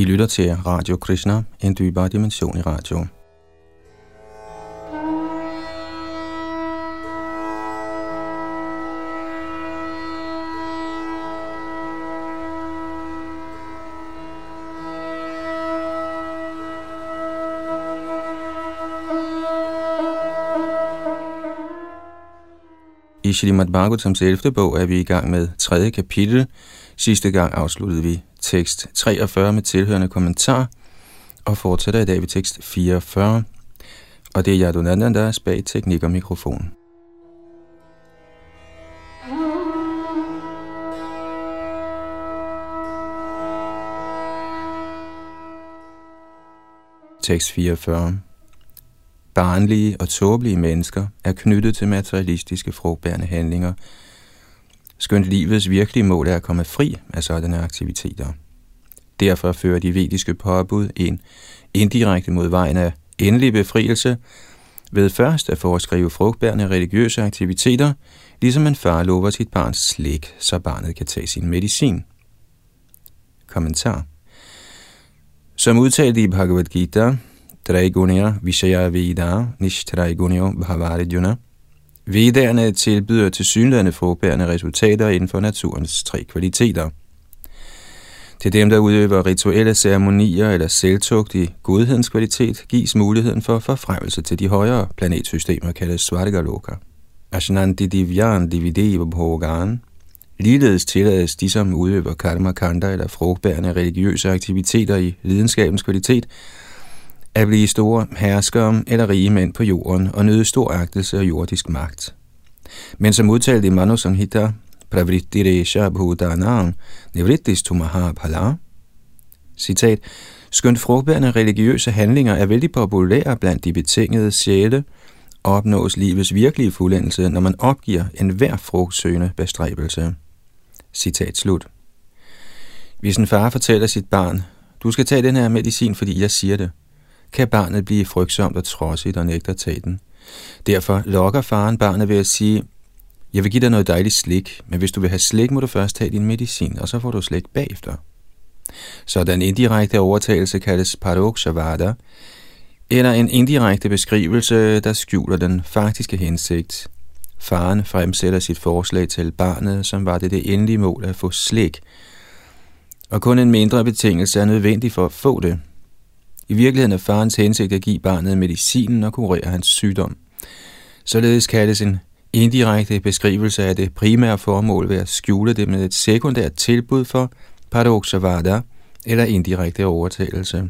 I lytter til Radio Krishna, en dybere dimension i radio. I Shrimad Bhagavatams 11. bog er vi i gang med tredje kapitel. Sidste gang afsluttede vi tekst 43 med tilhørende kommentar, og fortsætter i dag ved tekst 44. Og det er Yadunandan, der er bag teknik og mikrofon. Tekst 44 Barnlige og tåbelige mennesker er knyttet til materialistiske frugtbærende handlinger, skønt livets virkelige mål er at komme fri af sådanne aktiviteter. Derfor fører de vediske påbud en indirekte mod vejen af endelig befrielse ved først at foreskrive frugtbærende religiøse aktiviteter, ligesom en far lover sit barns slik, så barnet kan tage sin medicin. Kommentar Som udtalt i Bhagavad Gita, Traigunya Vishaya Veda Nishtraigunya Bhavarjuna. Vedderne tilbyder til synlædende frugtbærende resultater inden for naturens tre kvaliteter. Til dem, der udøver rituelle ceremonier eller selvtugt i godhedens kvalitet, gives muligheden for forfremmelse til de højere planetsystemer, kaldet Svartigaloka. Ashnanti Divyan Divideva Bhogan. Ligeledes tillades de, som udøver karma kanda eller frugtbærende religiøse aktiviteter i lidenskabens kvalitet, at blive store herskere eller rige mænd på jorden og nyde stor agtelse og jordisk magt. Men som udtalt i Manu Sanghita, Pravrittiresha Bhudanam Nivrittis Tumaha Pala, citat, skønt frugtbærende religiøse handlinger er vældig populære blandt de betingede sjæle, opnås livets virkelige fuldendelse, når man opgiver enhver frugtsøgende bestræbelse. Citat slut. Hvis en far fortæller sit barn, du skal tage den her medicin, fordi jeg siger det, kan barnet blive frygtsomt og trodsigt og nægter at tage den. Derfor lokker faren barnet ved at sige, jeg vil give dig noget dejligt slik, men hvis du vil have slik, må du først tage din medicin, og så får du slik bagefter. Så den indirekte overtagelse kaldes paradokshavada, eller en indirekte beskrivelse, der skjuler den faktiske hensigt. Faren fremsætter sit forslag til barnet, som var det det endelige mål at få slik, og kun en mindre betingelse er nødvendig for at få det, i virkeligheden er farens hensigt at give barnet medicinen og kurere hans sygdom. Således kaldes en indirekte beskrivelse af det primære formål ved at skjule det med et sekundært tilbud for paradoxavada eller indirekte overtagelse.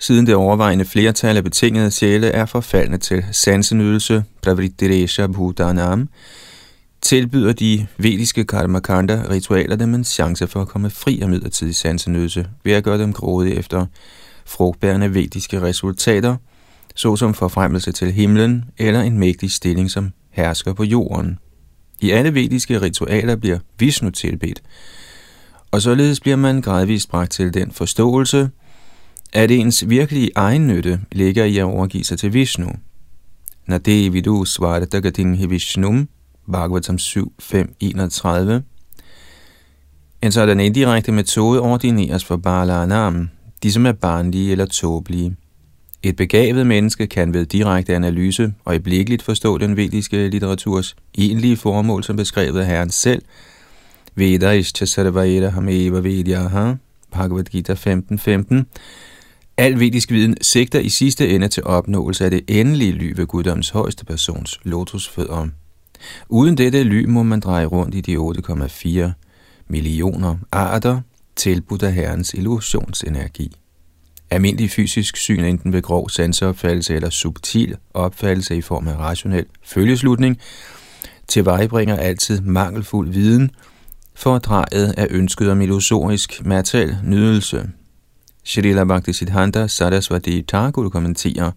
Siden det overvejende flertal af betingede sjæle er forfaldne til sansenydelse, pravrittiresha bhutanam, tilbyder de vediske karmakanda ritualer dem en chance for at komme fri af midlertidig sansenydelse ved at gøre dem grådige efter frugtbærende vediske resultater, såsom forfremmelse til himlen eller en mægtig stilling som hersker på jorden. I alle vediske ritualer bliver Vishnu tilbedt, og således bliver man gradvist bragt til den forståelse, at ens virkelige egen nytte ligger i at overgive sig til Vishnu. Nade vidu svartagatin hi Vishnum, Bhagavatam 7, 5, 31. En sådan indirekte metode ordineres for Bala Anam, de som er barnlige eller tåbelige. Et begavet menneske kan ved direkte analyse og øjeblikkeligt forstå den vediske litteraturs egentlige formål som beskrevet af Herren selv. Veda ishcha sarvaeda hameva vedyaha, Bhagavad Gita 15.15, 15 Al vedisk viden sigter i sidste ende til opnåelse af det endelige ly ved guddoms højeste persons lotusfødder. Uden dette ly må man dreje rundt i de 8,4 millioner arter tilbudt af herrens illusionsenergi. Almindelig fysisk syn enten ved grov sanseopfattelse eller subtil opfattelse i form af rationel følgeslutning tilvejebringer altid mangelfuld viden, fordrejet af ønsket om illusorisk materiel nydelse – Shrila Bhaktisiddhanta Saraswati Thakur kommenterer,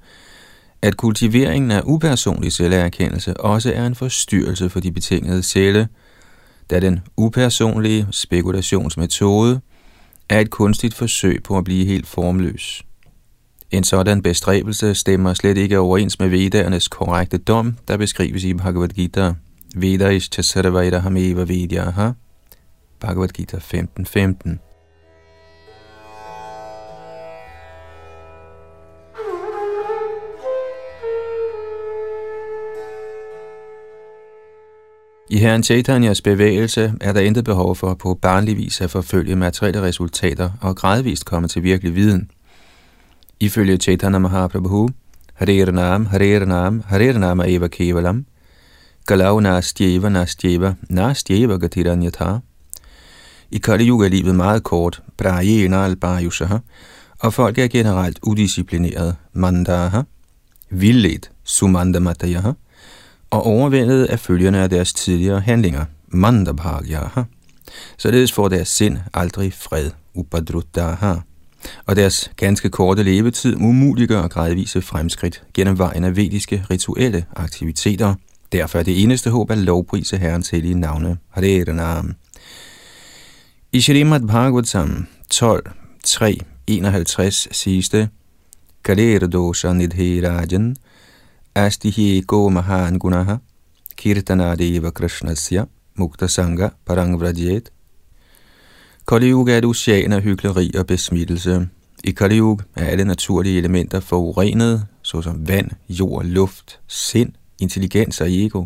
at kultiveringen af upersonlig selverkendelse også er en forstyrrelse for de betingede sjæle, da den upersonlige spekulationsmetode er et kunstigt forsøg på at blive helt formløs. En sådan bestræbelse stemmer slet ikke overens med Vedernes korrekte dom, der beskrives i Bhagavad Gita. Veda is hameva vidyaha. Bhagavad Gita 15.15. 15. I herren Chaitanyas bevægelse er der intet behov for på barnlig vis at forfølge materielle resultater og gradvist komme til virkelig viden. Ifølge Chaitanya Mahaprabhu, Hare Nam, Hare Nam, Hare Nam Eva Kevalam, Galau Nastjeva Nastjeva, Nastjeva Gatiranyatha. I Kali Yuga er livet meget kort, Prajena Albayusaha, og folk er generelt udisciplineret, Mandaha, vildledt, Sumandamataya, og overvældet af følgerne af deres tidligere handlinger, mandabhagyaha. Således får deres sind aldrig fred, upadruttaha, og deres ganske korte levetid umuliggør gradvise fremskridt gennem vejen af vediske rituelle aktiviteter. Derfor er det eneste håb at lovprise Herrens hellige navne, Hare I Shrimad Bhagavatam 12, 3, 51 siges det, Kaler dosha nidhirajan, Astihi go mahan gunaha, kirtanadeva krishnasya, mukta sangha parangvrajet. Kali er et ocean af hyggeleri og besmittelse. I Kali er alle naturlige elementer forurenet, såsom vand, jord, luft, sind, intelligens og ego.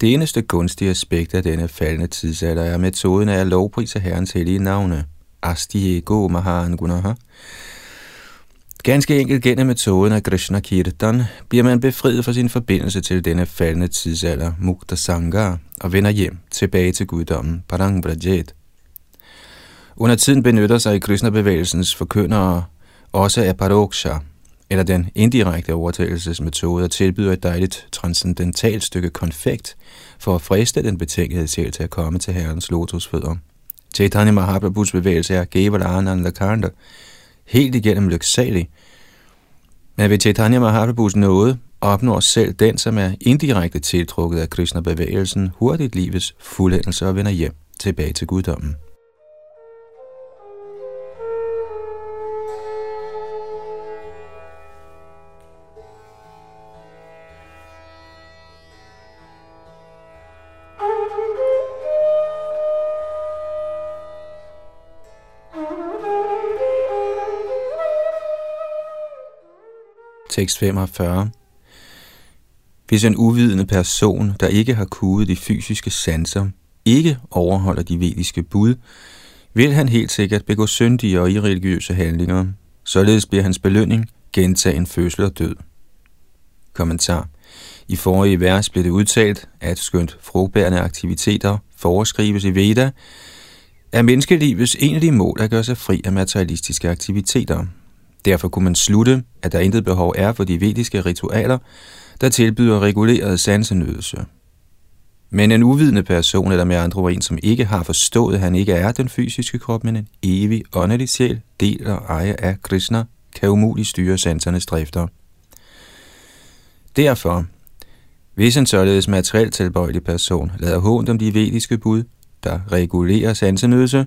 Det eneste gunstige aspekt af denne faldende tidsalder er metoden af at lovprise Herrens hellige navne. Asti ego mahan gunaha, Ganske enkelt gennem metoden af Krishna Kirtan bliver man befriet fra sin forbindelse til denne faldende tidsalder, Mukta Sangha, og vender hjem tilbage til guddommen, Parang Brajet. Under tiden benytter sig Krishna-bevægelsens forkyndere også af Paroksha, eller den indirekte overtagelsesmetode, og tilbyder et dejligt transcendentalt stykke konfekt for at friste den betænkede sjæl til at komme til Herrens lotusfødder. Chaitanya Mahaprabhus bevægelse er Gevala Ananda Kanda, helt igennem lyksalig. Men ved Chaitanya Mahaprabhus nåde opnår selv den, som er indirekte tiltrukket af Krishna-bevægelsen, hurtigt livets fuldendelse og vender hjem tilbage til guddommen. Tekst 45. Hvis en uvidende person, der ikke har kudet de fysiske sanser, ikke overholder de vediske bud, vil han helt sikkert begå syndige og irreligiøse handlinger. Således bliver hans belønning gentagen fødsel og død. Kommentar. I forrige vers blev det udtalt, at skønt frugtbærende aktiviteter foreskrives i Veda, er menneskelivets egentlige mål at gøre sig fri af materialistiske aktiviteter, Derfor kunne man slutte, at der intet behov er for de vediske ritualer, der tilbyder reguleret sansenydelse. Men en uvidende person, eller med andre ord en, som ikke har forstået, at han ikke er den fysiske krop, men en evig åndelig sjæl, del og ejer af Krishna, kan umuligt styre sansernes drifter. Derfor, hvis en således materielt tilbøjelig person lader hånd om de vediske bud, der regulerer sansenydelse,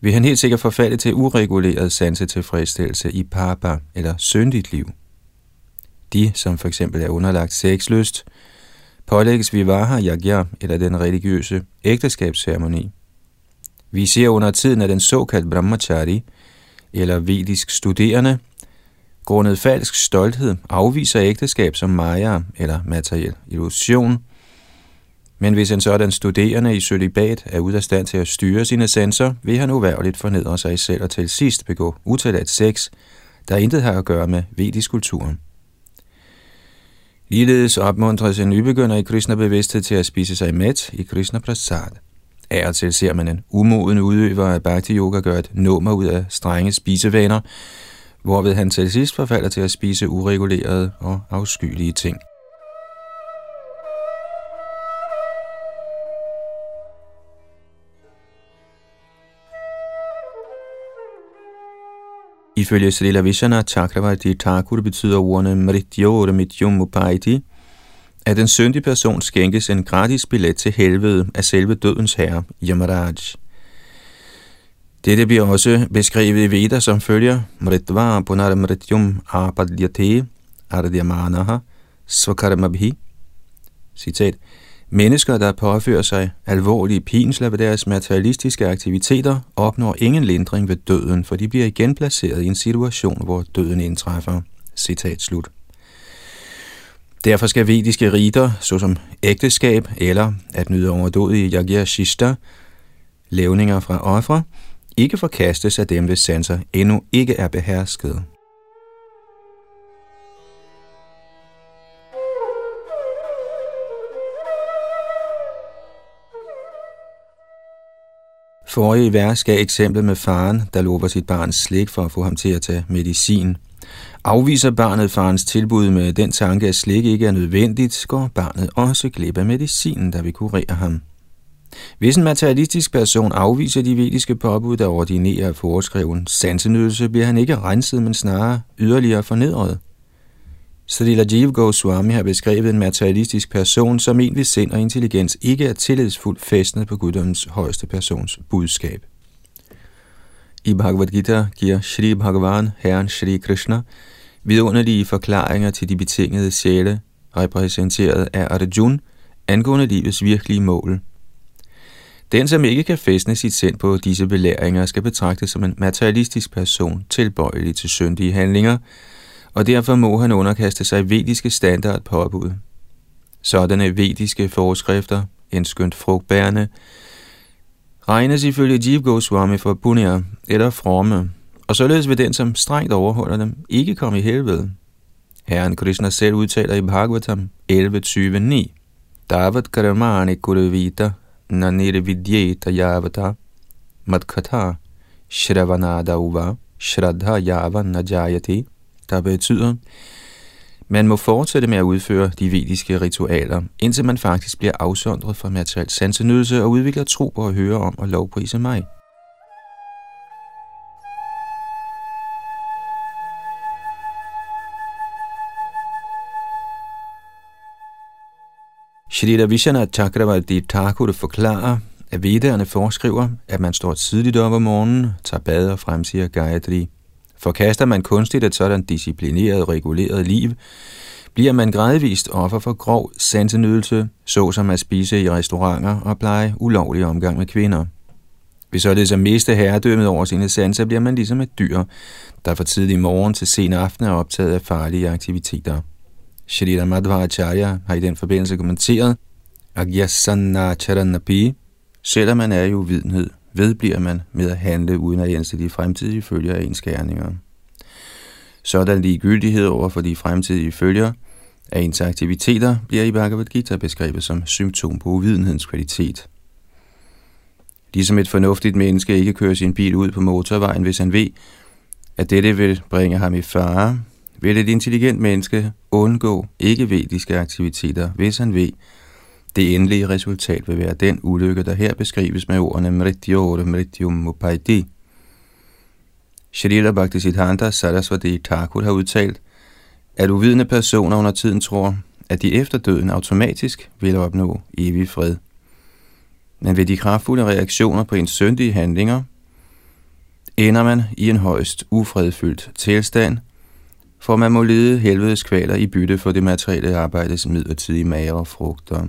vil han helt sikkert forfalde til ureguleret sansetilfredsstillelse i papa eller syndigt liv. De, som for eksempel er underlagt sexlyst, pålægges vivaha yagya eller den religiøse ægteskabsceremoni. Vi ser under tiden, at den såkaldte brahmachari, eller vedisk studerende, grundet falsk stolthed afviser ægteskab som maya eller materiel illusion – men hvis en sådan studerende i sølibat er ude af stand til at styre sine sanser, vil han uværligt fornedre sig selv og til sidst begå utilladt sex, der intet har at gøre med vedisk kultur. Ligeledes opmuntres en nybegynder i Krishna-bevidsthed til at spise sig mæt i Krishna Prasad. Af til ser man en umoden udøver af Bhakti Yoga gøre et nummer ud af strenge spisevaner, hvorved han til sidst forfalder til at spise uregulerede og afskyelige ting. Ifølge Srila Vishana Chakravarti Thakur betyder ordene Mrityor Mityum Upaiti, at den syndige person skænkes en gratis billet til helvede af selve dødens herre, Yamaraj. Dette bliver også beskrevet i Veda som følger Mritva punarmrityum apadyate ardyamanaha svakarmabhi. Citat. Mennesker, der påfører sig alvorlige pinsler ved deres materialistiske aktiviteter, opnår ingen lindring ved døden, for de bliver igen placeret i en situation, hvor døden indtræffer. Citat slut. Derfor skal vediske riter, såsom ægteskab eller at nyde overdådige yagya shista, levninger fra ofre, ikke forkastes af dem, hvis sanser endnu ikke er behersket. Forrige vers gav eksemplet med faren, der lover sit barns slik for at få ham til at tage medicin. Afviser barnet farens tilbud med den tanke, at slik ikke er nødvendigt, går barnet også glip af medicinen, der vil kurere ham. Hvis en materialistisk person afviser de vediske påbud, der ordinerer foreskreven sansenydelse, bliver han ikke renset, men snarere yderligere fornedret. Srila Jiv Goswami har beskrevet en materialistisk person som egentlig sind og intelligens ikke er tillidsfuldt fæstnet på guddommens højeste persons budskab. I Bhagavad Gita giver Shri Bhagavan, Herren Shri Krishna, vidunderlige forklaringer til de betingede sjæle, repræsenteret af Arjuna, angående livets virkelige mål. Den, som ikke kan fæstne sit sind på disse belæringer, skal betragtes som en materialistisk person, tilbøjelig til syndige handlinger, og derfor må han underkaste sig vediske standard påbud. Sådanne vediske forskrifter, en skønt frugtbærende, regnes ifølge Jeev Goswami for punya eller fromme, og således vil den, som strengt overholder dem, ikke komme i helvede. Herren Krishna selv udtaler i Bhagavatam 11.29.9 Davat karamani kuruvita nanirvidyeta yavata matkata shravanada uva shraddha yava najayati der betyder, man må fortsætte med at udføre de vediske ritualer, indtil man faktisk bliver afsondret fra materiel sansenydelse og udvikler tro på at høre om og lovprise mig. Shrita Vishwanath Chakravarti Thakur forklarer, at vedderne foreskriver, at man står tidligt op om morgenen, tager bad og fremsiger Gayatri Forkaster man kunstigt et sådan disciplineret, reguleret liv, bliver man gradvist offer for grov sansenydelse, såsom at spise i restauranter og pleje ulovlig omgang med kvinder. Hvis således at miste herredømmet over sine sanser, bliver man ligesom et dyr, der fra tidlig morgen til sen aften er optaget af farlige aktiviteter. Shrita Madhvacharya har i den forbindelse kommenteret, Agyasana Charanapi, selvom man er i uvidenhed, vedbliver man med at handle uden at indse de fremtidige følger af ens gerninger. Sådan ligegyldighed over for de fremtidige følger af ens aktiviteter bliver i Bhagavad Gita beskrevet som symptom på uvidenhedens kvalitet. Ligesom et fornuftigt menneske ikke kører sin bil ud på motorvejen, hvis han ved, at dette vil bringe ham i fare, vil et intelligent menneske undgå ikke-vediske aktiviteter, hvis han ved, det endelige resultat vil være den ulykke, der her beskrives med ordene Mrityor Mrityum Mupaidi. Shrila Bhaktisiddhanta Sarasvati Thakur har udtalt, at uvidende personer under tiden tror, at de efter døden automatisk vil opnå evig fred. Men ved de kraftfulde reaktioner på ens syndige handlinger, ender man i en højst ufredfyldt tilstand, for man må lide helvedes kvaler i bytte for det materielle arbejdes midlertidige magre frugter.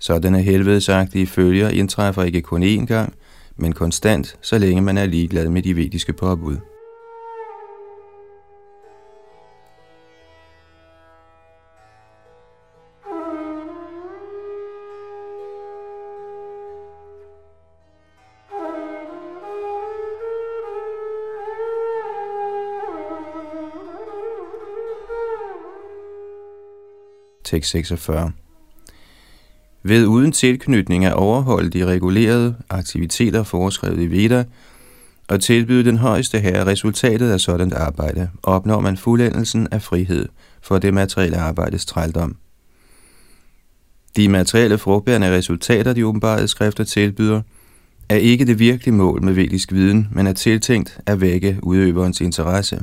Sådanne helvedesagtige følger indtræffer ikke kun én gang, men konstant, så længe man er ligeglad med de vediske påbud. Tekst 46 ved uden tilknytning at overholde de regulerede aktiviteter foreskrevet i Veda, og tilbyde den højeste herre resultatet af sådan arbejde, opnår man fuldendelsen af frihed for det materielle arbejdes trældom. De materielle frugtbærende resultater, de åbenbare skrifter tilbyder, er ikke det virkelige mål med vedisk viden, men er tiltænkt at vække udøverens interesse.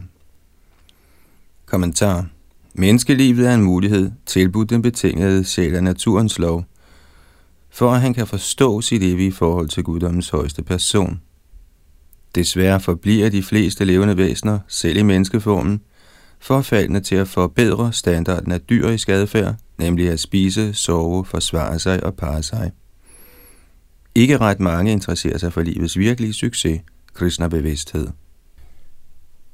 Kommentar Menneskelivet er en mulighed, tilbudt den betingede sjæl af naturens lov – for at han kan forstå sit evige forhold til guddommens højeste person. Desværre forbliver de fleste levende væsener, selv i menneskeformen, forfaldende til at forbedre standarden af dyrisk adfærd, nemlig at spise, sove, forsvare sig og parre sig. Ikke ret mange interesserer sig for livets virkelige succes, Krishna-bevidsthed.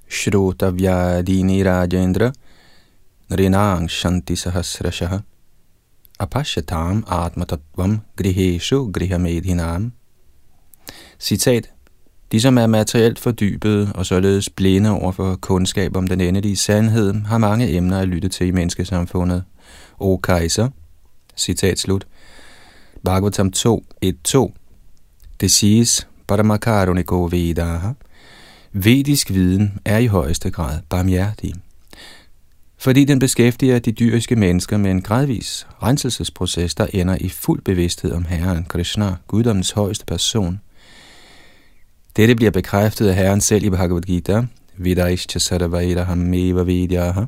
Shrotavyadini Rajendra Rinang Shanti Sahasrashaha apashyatam atmatatvam Griheshu Grihamedhinam Citat de, som er materielt fordybet og således blinde over for kundskab om den endelige sandhed, har mange emner at lytte til i menneskesamfundet. O kejser, citat slut, Bhagavatam 2, 1-2. Det siges, Paramakaruniko Vedaha, Vedisk viden er i højeste grad barmhjertig. Fordi den beskæftiger de dyriske mennesker med en gradvis renselsesproces, der ender i fuld bevidsthed om Herren Krishna, guddommens højeste person – dette bliver bekræftet af Herren selv i Bhagavad Gita, Vidaishcha Sarvairaham Eva Vidyaha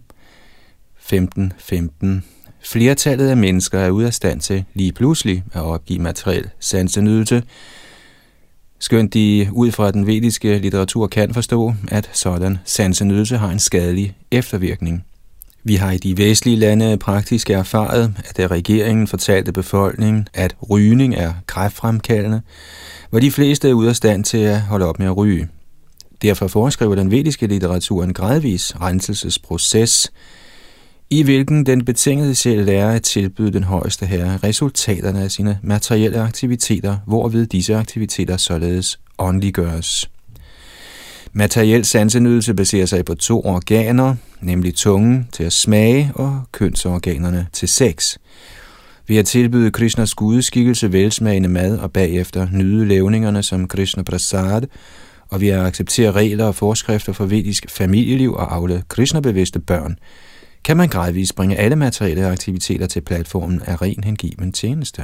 15.15. Flertallet af mennesker er ude af stand til lige pludselig at opgive materiel sansenydelse, skønt de ud fra den vediske litteratur kan forstå, at sådan sansenydelse har en skadelig eftervirkning. Vi har i de vestlige lande praktisk erfaret, at regeringen fortalte befolkningen, at rygning er kræftfremkaldende, hvor de fleste er ude af stand til at holde op med at ryge. Derfor foreskriver den vediske litteratur en gradvis renselsesproces, i hvilken den betingede sjæl lærer at tilbyde den højeste herre resultaterne af sine materielle aktiviteter, hvorved disse aktiviteter således åndeliggøres. Materiel sansenydelse baserer sig på to organer, nemlig tungen til at smage og kønsorganerne til sex. Ved at tilbyde Krishnas gudeskikkelse velsmagende mad og bagefter nyde levningerne som Krishna Prasad, og ved at acceptere regler og forskrifter for vedisk familieliv og afle Krishna-bevidste børn, kan man gradvist bringe alle materielle aktiviteter til platformen af ren hengiven tjeneste.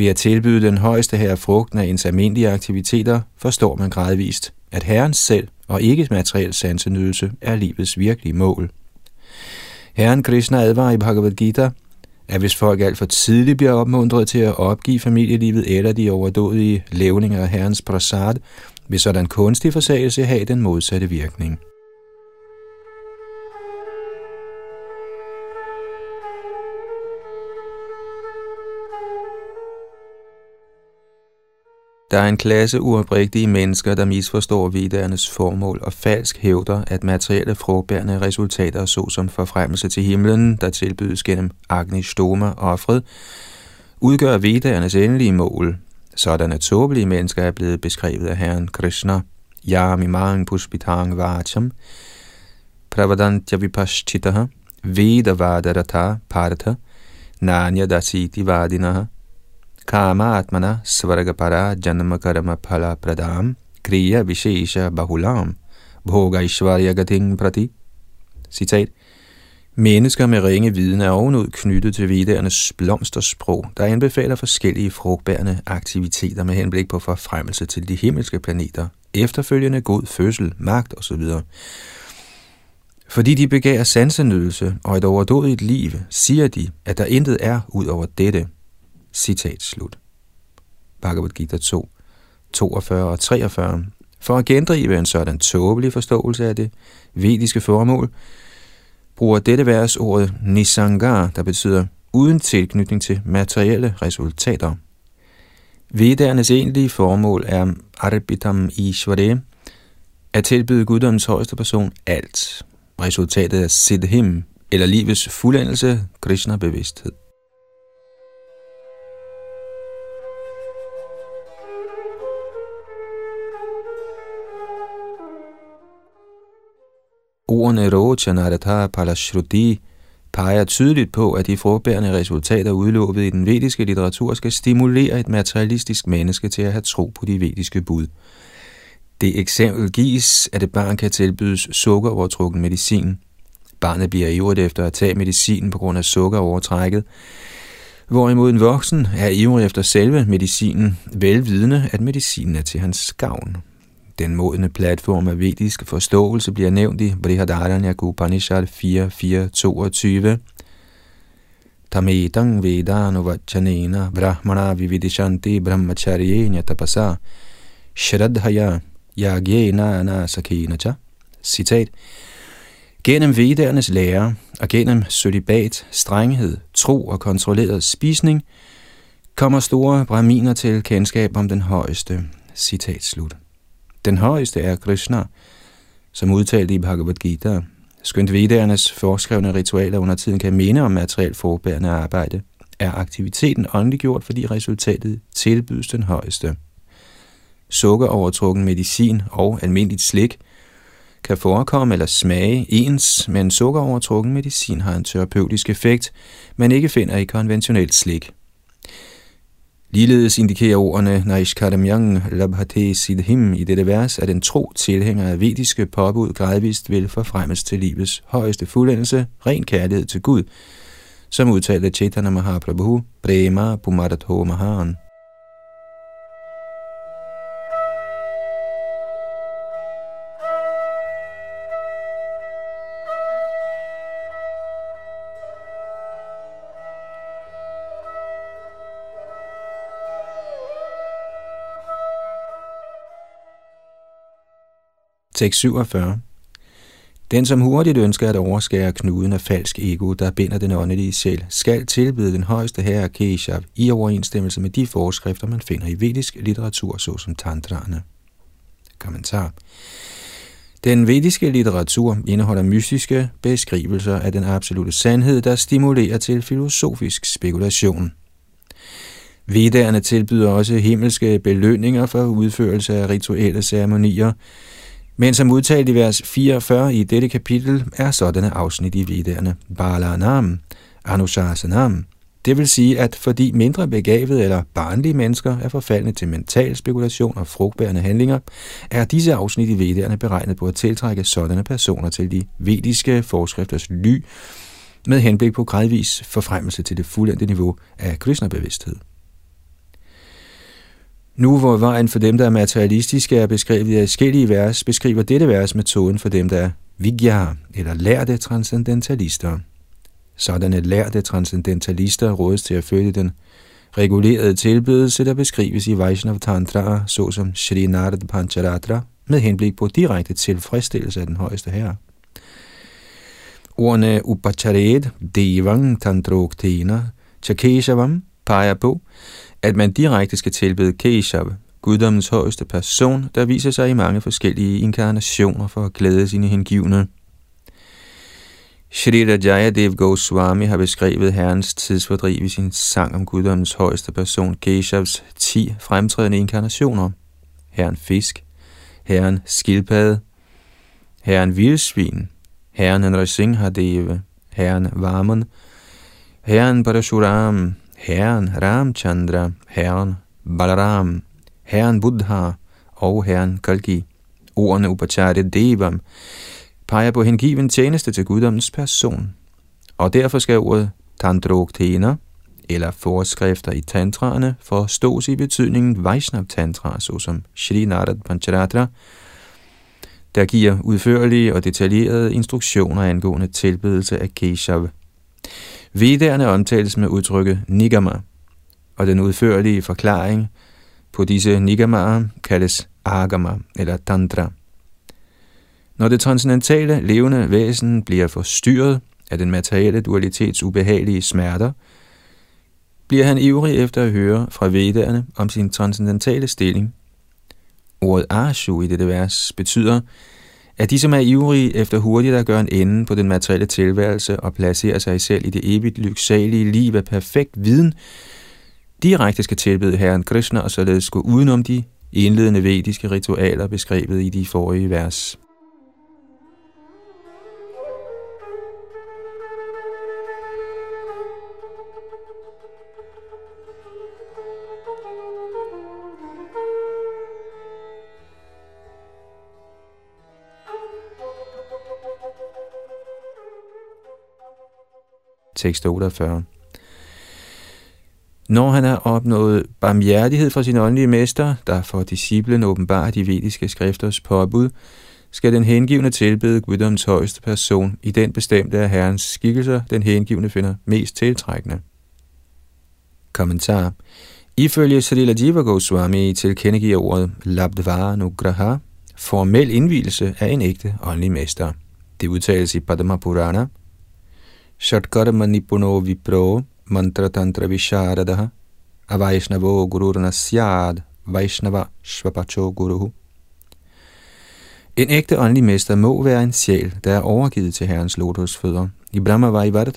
Ved at tilbyde den højeste her frugten af ens almindelige aktiviteter, forstår man gradvist, at Herren selv og ikke materiel sansenydelse er livets virkelige mål. Herren Krishna advarer i Bhagavad Gita, at hvis folk alt for tidligt bliver opmuntret til at opgive familielivet eller de overdådige levninger af Herrens prasad, vil sådan kunstig forsagelse have den modsatte virkning. Der er en klasse uoprigtige mennesker, der misforstår vidernes formål og falsk hævder, at materielle frugtbærende resultater, såsom forfremmelse til himlen, der tilbydes gennem Agni Stoma offret, udgør vidernes endelige mål. Sådanne tåbelige mennesker er blevet beskrevet af Herren Krishna. Yami mang pushpitang vacham, pravadantya vipashchitaha, vedavadarata partha, nanya dasiti vadinaha, Kama atmana svargapara janma karma phala pradam kriya vishesha bahulam bhoga ishvarya gating prati. Citat. Mennesker med ringe viden er ovenud knyttet til vidernes blomstersprog, der anbefaler forskellige frugtbærende aktiviteter med henblik på forfremmelse til de himmelske planeter, efterfølgende god fødsel, magt osv. Fordi de begærer sansenydelse og et overdådigt liv, siger de, at der intet er ud over dette – Citat slut. Bhagavad Gita 2, 42 og 43. For at gendrive en sådan tåbelig forståelse af det vediske formål, bruger dette vers ordet nisangar, der betyder uden tilknytning til materielle resultater. Vedernes egentlige formål er arbitam ishvare, at tilbyde guddommens højeste person alt. Resultatet er siddhim, eller livets fuldendelse, Krishna-bevidsthed. Ordene Rochanarata Palashruti peger tydeligt på, at de frugtbærende resultater udlovet i den vediske litteratur skal stimulere et materialistisk menneske til at have tro på de vediske bud. Det eksempel gives, at et barn kan tilbydes sukkerovertrukken medicin. Barnet bliver ivrig efter at tage medicinen på grund af sukkerovertrækket, hvorimod en voksen er ivrig efter selve medicinen, velvidende, at medicinen er til hans gavn. Den modne platform af vedisk forståelse bliver nævnt i Brihadaranyaka Upanishad 4.4.22. Tamedang vedanu vachanena brahmana vividishanti brahmacharyenya tapasa shraddhaya Yagyena Sakinacha. Citat. Gennem vedernes lære og gennem sølibat, strenghed, tro og kontrolleret spisning, kommer store braminer til kendskab om den højeste. Citat slut. Den højeste er Krishna, som udtalte i Bhagavad Gita, skønt vedernes forskrevne ritualer under tiden kan minde om materielt forbærende arbejde, er aktiviteten åndeliggjort, fordi resultatet tilbydes den højeste. Sukkerovertrukken medicin og almindeligt slik kan forekomme eller smage ens, men sukkerovertrukken medicin har en terapeutisk effekt, man ikke finder i konventionelt slik. Ligeledes indikerer ordene Naishkaramyang Labhate Siddhim i dette vers, at en tro tilhænger af vediske påbud gradvist vil forfremmes til livets højeste fuldendelse, ren kærlighed til Gud, som udtalte Chaitanya Mahaprabhu, Prema Pumadatho Mahan. Tekst 47. Den, som hurtigt ønsker at overskære knuden af falsk ego, der binder den åndelige sjæl, skal tilbyde den højeste herre Keshav i overensstemmelse med de forskrifter, man finder i vedisk litteratur, såsom tantraerne. Kommentar. Den vediske litteratur indeholder mystiske beskrivelser af den absolute sandhed, der stimulerer til filosofisk spekulation. Vedderne tilbyder også himmelske belønninger for udførelse af rituelle ceremonier, men som udtalt i vers 44 i dette kapitel, er sådanne afsnit i viderne Balanam, Anushasanam. Det vil sige, at fordi mindre begavede eller barnlige mennesker er forfaldne til mental spekulation og frugtbærende handlinger, er disse afsnit i Vedderne beregnet på at tiltrække sådanne personer til de vediske forskrifters ly, med henblik på gradvis forfremmelse til det fuldendte niveau af kristnebevidsthed. bevidsthed. Nu hvor vejen for dem, der er materialistiske, er beskrevet i forskellige vers, beskriver dette vers metoden for dem, der er vigya, eller lærte transcendentalister. Sådanne lærte transcendentalister rådes til at følge den regulerede tilbedelse, der beskrives i Vaishnav Tantra, såsom Shri Narad Pancharatra, med henblik på direkte tilfredsstillelse af den højeste herre. Ordene Upachared, Devang, Tantroktena, Chakeshavam peger på, at man direkte skal tilbede Keshav, guddommens højeste person, der viser sig i mange forskellige inkarnationer for at glæde sine hengivne. Shri Rajaya Dev Goswami har beskrevet herrens tidsfordriv i sin sang om guddommens højeste person, Keshavs 10 fremtrædende inkarnationer. Herren Fisk, Herren Skildpadde, Herren Vildsvin, Herren Nrasinghadev, Herren Vaman, Herren Parashuram, Herren Ramchandra, Herren Balaram, Herren Buddha og Herren Kalki. Ordene Upacharya Devam peger på hengiven tjeneste til guddommens person. Og derfor skal ordet Tandroktena, eller forskrifter i tantraerne, forstås i betydningen Vaishnav Tantra, såsom Shri Narad Pancharatra, der giver udførlige og detaljerede instruktioner angående tilbedelse af Keshav. Vedderne omtales med udtrykket nigama, og den udførlige forklaring på disse nigamaer kaldes agama eller tantra. Når det transcendentale levende væsen bliver forstyrret af den materielle dualitets ubehagelige smerter, bliver han ivrig efter at høre fra vedderne om sin transcendentale stilling. Ordet ashu i dette vers betyder, at de, som er ivrige efter hurtigt at gøre en ende på den materielle tilværelse og placere sig selv i det evigt lyksalige liv af perfekt viden, direkte skal tilbede Herren Krishna og således gå udenom de indledende vediske ritualer beskrevet i de forrige vers. Tekst 48. Når han har opnået barmhjertighed fra sin åndelige mester, der for disciplen åbenbart de vediske skrifters påbud, skal den hengivne tilbede guddoms højeste person i den bestemte af herrens skikkelser, den hengivne finder mest tiltrækkende. Kommentar Ifølge Srila Jiva Goswami tilkendegiver ordet Labdvara Nugraha formel indvielse af en ægte åndelig mester. Det udtales i Padma Purana. Shatkarma Nipuno Vipro Mantra Tantra Visharadaha Avaishnavo Gururna Syad Vaishnava Shvapacho En ægte åndelig mester må være en sjæl, der er overgivet til Herrens lotusfødder. I Brahma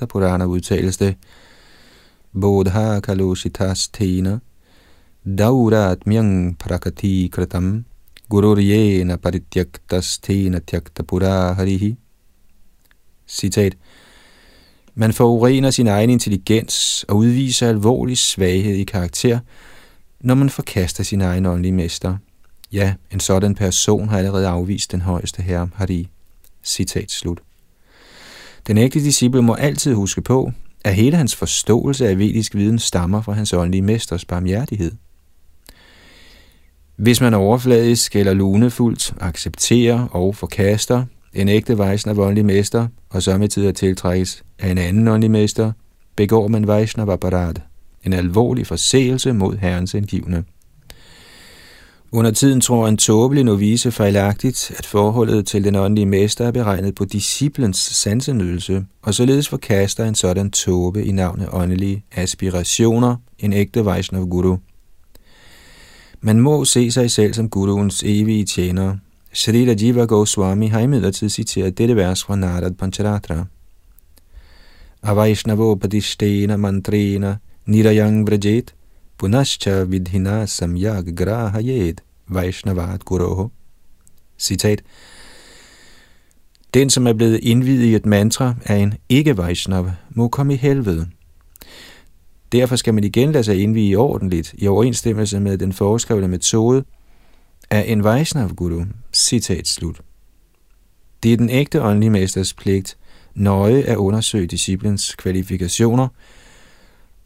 Purana udtales det Bodha Kalositas Tena Daurat Myang Prakati Kratam Gururyena Parityaktas Tena Tyakta Pura Harihi. Citat. Man forurener sin egen intelligens og udviser alvorlig svaghed i karakter, når man forkaster sin egen åndelige mester. Ja, en sådan person har allerede afvist den højeste herre, Hari. Citat slut. Den ægte disciple må altid huske på, at hele hans forståelse af vedisk viden stammer fra hans åndelige mesters barmhjertighed. Hvis man overfladisk eller lunefuldt accepterer og forkaster en ægte Vaisnav åndelig mester, og samtidig tiltrækkes af en anden åndelig mester, begår man Vaishnava en alvorlig forseelse mod Herrens indgivende. Under tiden tror en tåbelig novice fejlagtigt, at forholdet til den åndelige mester er beregnet på disciplens sansenydelse, og således forkaster en sådan tåbe i navnet åndelige aspirationer en ægte Vaishnav Guru. Man må se sig selv som guruens evige tjener. Shrita Jiva Goswami har imidlertid citeret dette vers fra Narad Pancharatra. Avaishnavo padishtena mantrena nirayang vrajet punascha vidhina samyag grahayet Vaishnavat Guroho. Citat. Den, som er blevet indvidet i et mantra af en ikke-Vaishnav, må komme i helvede. Derfor skal man igen lade sig indvige ordentligt i overensstemmelse med den foreskrevne metode af en Vaishnav-guru. Citat slut. Det er den ægte åndelige mesters pligt nøje at undersøge disciplens kvalifikationer,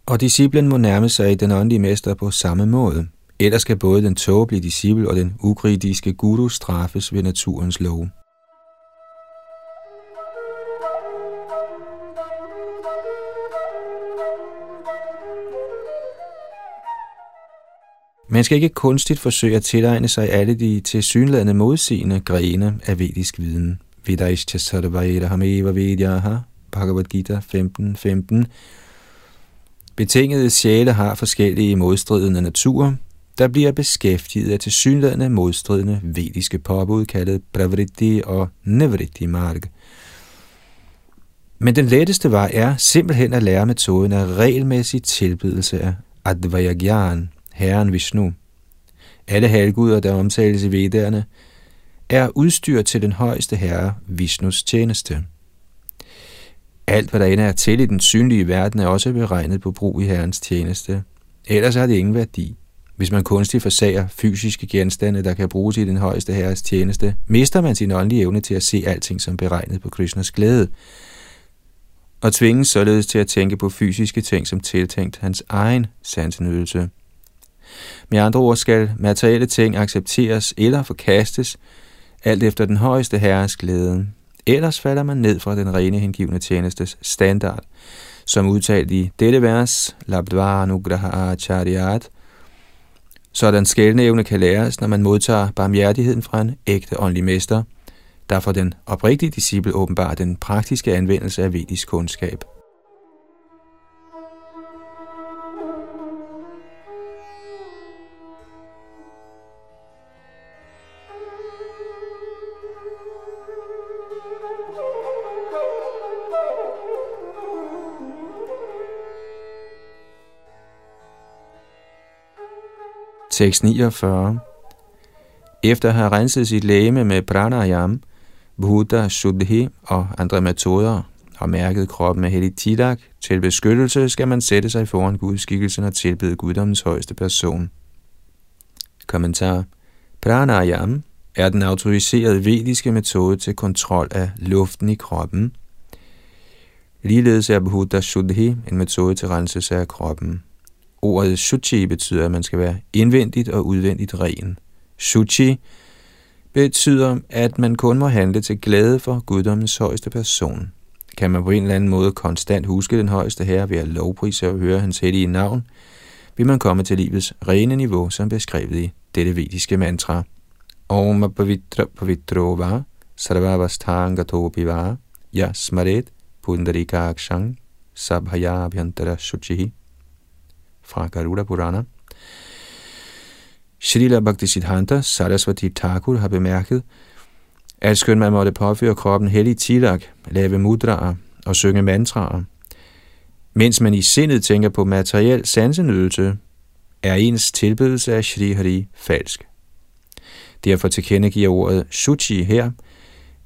og disciplen må nærme sig den åndelige mester på samme måde. Ellers skal både den tåbelige disciple og den ukritiske guru straffes ved naturens lov. Man skal ikke kunstigt forsøge at tilegne sig alle de tilsyneladende modsigende grene af vedisk viden. Vidaishcha sarvaira hameva vidyaha, Bhagavad Gita 15.15. 15. Betingede sjæle har forskellige modstridende naturer, der bliver beskæftiget af tilsyneladende modstridende vediske påbud, kaldet pravritti og nevritti marg. Men den letteste vej er simpelthen at lære metoden af regelmæssig tilbydelse af Advayagyan, Herren Vishnu. Alle halvguder, der omtales i vedderne, er udstyret til den højeste herre, Vishnus tjeneste. Alt, hvad der ender er til i den synlige verden, er også beregnet på brug i herrens tjeneste. Ellers har det ingen værdi. Hvis man kunstigt forsager fysiske genstande, der kan bruges i den højeste herres tjeneste, mister man sin åndelige evne til at se alting som beregnet på Krishnas glæde, og tvinges således til at tænke på fysiske ting som tiltænkt hans egen sansenydelse. Med andre ord skal materielle ting accepteres eller forkastes, alt efter den højeste herres glæde. Ellers falder man ned fra den rene hengivne tjenestes standard, som udtalt i dette vers, Labdvara Nugraha Acharyat, sådan skældnævne kan læres, når man modtager barmhjertigheden fra en ægte åndelig mester, der for den oprigtige disciple åbenbart den praktiske anvendelse af vedisk kundskab. 649. Efter at have renset sit læme med pranayam, Buddha, Shuddhi og andre metoder og mærket kroppen med hellig tidak, til beskyttelse skal man sætte sig foran Guds skikkelse og tilbede guddommens højeste person. Kommentar. Pranayam er den autoriserede vediske metode til kontrol af luften i kroppen. Ligeledes er Bhuta Shuddhi en metode til renselse af kroppen. Ordet suci betyder, at man skal være indvendigt og udvendigt ren. Suci betyder, at man kun må handle til glæde for guddommens højeste person. Kan man på en eller anden måde konstant huske den højeste herre ved at lovprise og høre hans hellige navn, vil man komme til livets rene niveau, som beskrevet i dette vediske mantra. Om pavitra pavitrova sarvavasthangato biva yasmaret pundarikakshang sabhaya abhyantara shuchihi fra Garuda Purana. Srila Bhaktisiddhanta Saraswati Thakur har bemærket, at skønt man måtte påføre kroppen hellig tilak, lave mudraer og synge mantraer, mens man i sindet tænker på materiel sansenydelse, er ens tilbedelse af Shri Hari falsk. Derfor tilkendegiver ordet suchi her,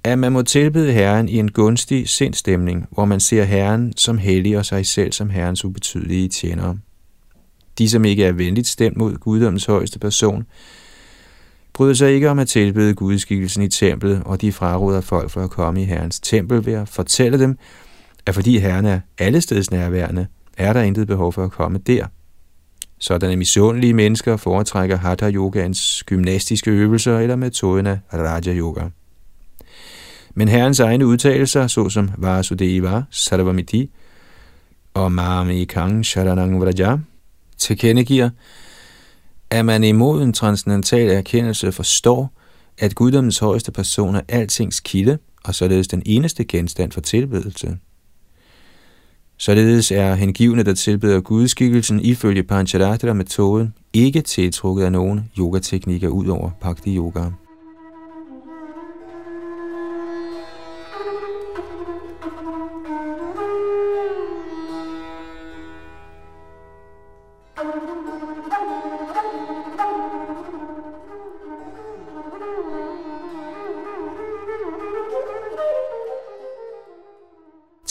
at man må tilbede Herren i en gunstig sindstemning, hvor man ser Herren som hellig og sig selv som Herrens ubetydelige tjenere. De, som ikke er venligt stemt mod guddommens højeste person, bryder sig ikke om at tilbede gudskikkelsen i templet, og de fraråder folk for at komme i Herrens tempel ved at fortælle dem, at fordi Herren er allesteds nærværende, er der intet behov for at komme der. Sådanne misundelige mennesker foretrækker Hatha Yogans gymnastiske øvelser eller metoden af Raja Yoga. Men herrens egne udtalelser, såsom Vasudeva, Sarvamiti og Mami Kang Sharanang Vraja, tilkendegiver, at man imod en transcendental erkendelse forstår, at guddommens højeste person er altings kilde, og således den eneste genstand for tilbedelse. Således er hengivne, der tilbeder gudskikkelsen ifølge Pancharatra-metoden, ikke tiltrukket af nogen yogateknikker ud over Bhakti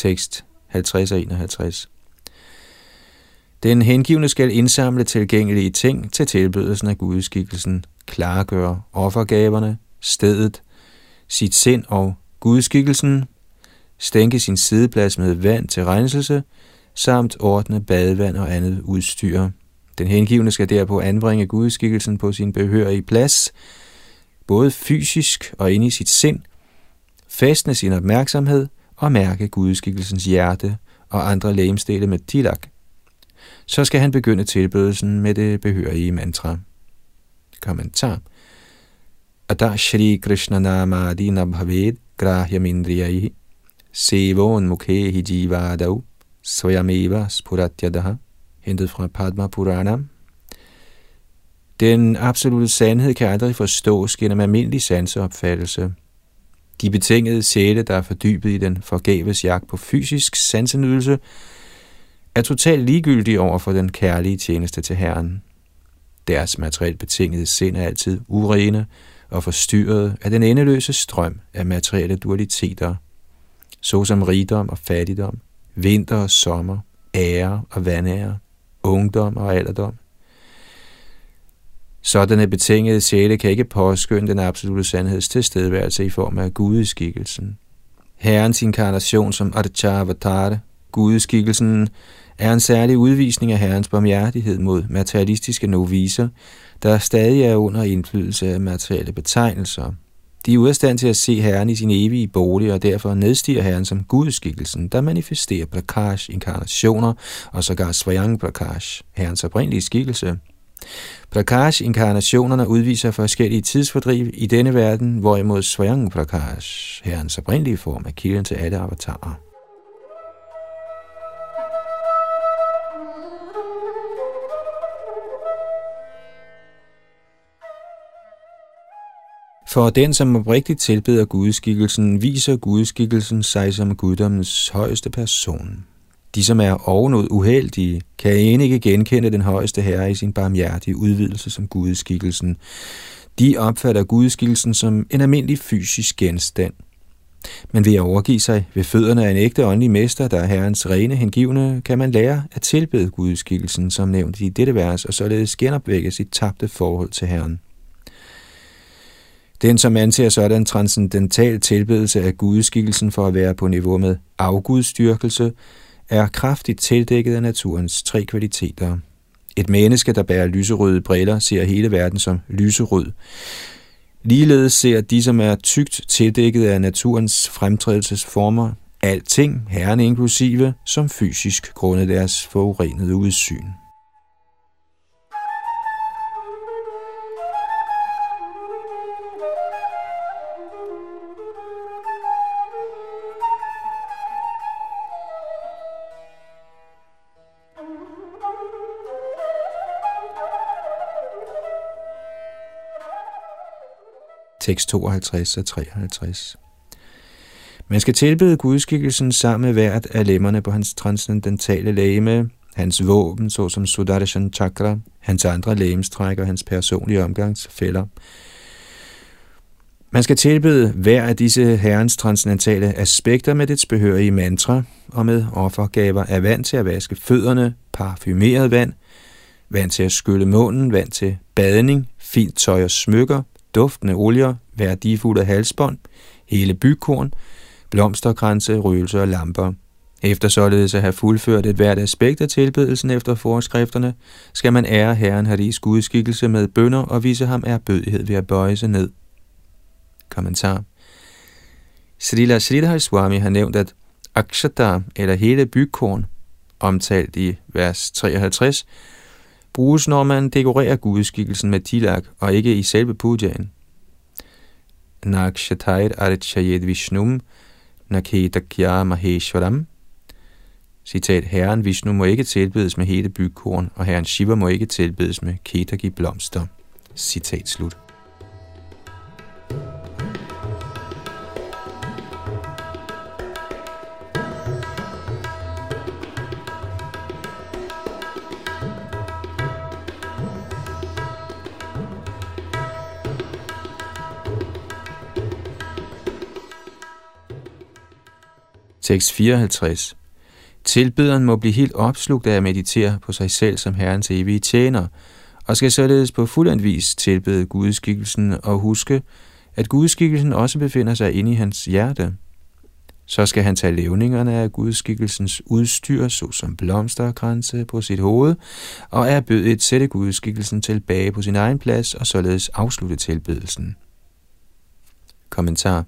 Tekst 50 og 51. Den hengivne skal indsamle tilgængelige ting til tilbydelsen af gudskikkelsen, klargøre offergaverne, stedet, sit sind og gudskikkelsen, stænke sin sideplads med vand til renselse, samt ordne badevand og andet udstyr. Den hengivne skal derpå anbringe gudskikkelsen på sin behørige plads, både fysisk og inde i sit sind, fæstne sin opmærksomhed – og mærke gudskikkelsens hjerte og andre lægemstele med tilak. Så skal han begynde tilbedelsen med det behørige mantra. Kommentar. Ata Shri Krishna Namadi Nabhaved Grahyamindriyai Sevon Mukhehi Jivadav Svayameva Spuratyadaha hentet fra Padma Purana. Den absolute sandhed kan aldrig forstås gennem almindelig sanseopfattelse. De betingede sjæle, der er fordybet i den forgæves jagt på fysisk sansenydelse, er totalt ligegyldige over for den kærlige tjeneste til Herren. Deres materielt betingede sind er altid urene og forstyrret af den endeløse strøm af materielle dualiteter, såsom rigdom og fattigdom, vinter og sommer, ære og vanære, ungdom og alderdom. Sådanne betingede sjæle kan ikke påskynde den absolute sandheds tilstedeværelse i form af gudeskikkelsen. Herrens inkarnation som Archavatara, gudeskikkelsen, er en særlig udvisning af Herrens barmhjertighed mod materialistiske noviser, der stadig er under indflydelse af materielle betegnelser. De er ude af stand til at se Herren i sin evige bolig, og derfor nedstiger Herren som gudskikkelsen, der manifesterer Prakash inkarnationer og sågar Svayang Prakash, Herrens oprindelige skikkelse – Prakash-inkarnationerne udviser forskellige tidsfordriv i denne verden, hvorimod Svayang Prakash, herrens oprindelige form, er kilden til alle avatarer. For den, som oprigtigt tilbeder gudskikkelsen, viser gudskikkelsen sig som guddommens højeste person. De, som er ovenud uheldige, kan end ikke genkende den højeste herre i sin barmhjertige udvidelse som gudeskikkelsen. De opfatter gudeskikkelsen som en almindelig fysisk genstand. Men ved at overgive sig ved fødderne af en ægte åndelig mester, der er herrens rene hengivne, kan man lære at tilbede gudeskikkelsen, som nævnt i dette vers, og således genopvække sit tabte forhold til herren. Den, som anser sådan transcendental tilbedelse af gudeskikkelsen for at være på niveau med afgudstyrkelse, er kraftigt tildækket af naturens tre kvaliteter. Et menneske, der bærer lyserøde briller, ser hele verden som lyserød. Ligeledes ser de, som er tygt tildækket af naturens fremtrædelsesformer, alting, herren inklusive, som fysisk grundet deres forurenede udsyn. Tekst 52 og 53. Man skal tilbede gudskikkelsen sammen med hvert af lemmerne på hans transcendentale lægeme, hans våben, såsom Sudarshan Chakra, hans andre lægemstræk og hans personlige omgangsfælder. Man skal tilbede hver af disse herrens transcendentale aspekter med dets behørige mantra og med offergaver af vand til at vaske fødderne, parfumeret vand, vand til at skylle munden, vand til badning, fint tøj og smykker, duftende olier, værdifulde halsbånd, hele bykorn, blomsterkranse, røgelse og lamper. Efter således at have fuldført et hvert aspekt af tilbedelsen efter forskrifterne, skal man ære Herren Haris gudskikkelse med bønder og vise ham erbødighed ved at bøje sig ned. Kommentar Srila Sridhar Swami har nævnt, at akshata, eller hele bygkorn, omtalt i vers 53, bruges, når man dekorerer gudskikkelsen med tilak og ikke i selve pujaen. Nakshatayat archayed vishnum Naketakya maheshwaram Citat, Herren Vishnu må ikke tilbedes med hele bygkorn, og Herren Shiva må ikke tilbedes med ketagi blomster. Citat slut. Tekst 54. Tilbederen må blive helt opslugt af at meditere på sig selv som Herrens evige tjener, og skal således på fuldendt vis tilbede gudskikkelsen og huske, at gudskikkelsen også befinder sig inde i hans hjerte. Så skal han tage levningerne af gudskikkelsens udstyr, såsom blomsterkranse på sit hoved, og er bødet sætte gudskikkelsen tilbage på sin egen plads og således afslutte tilbedelsen. Kommentar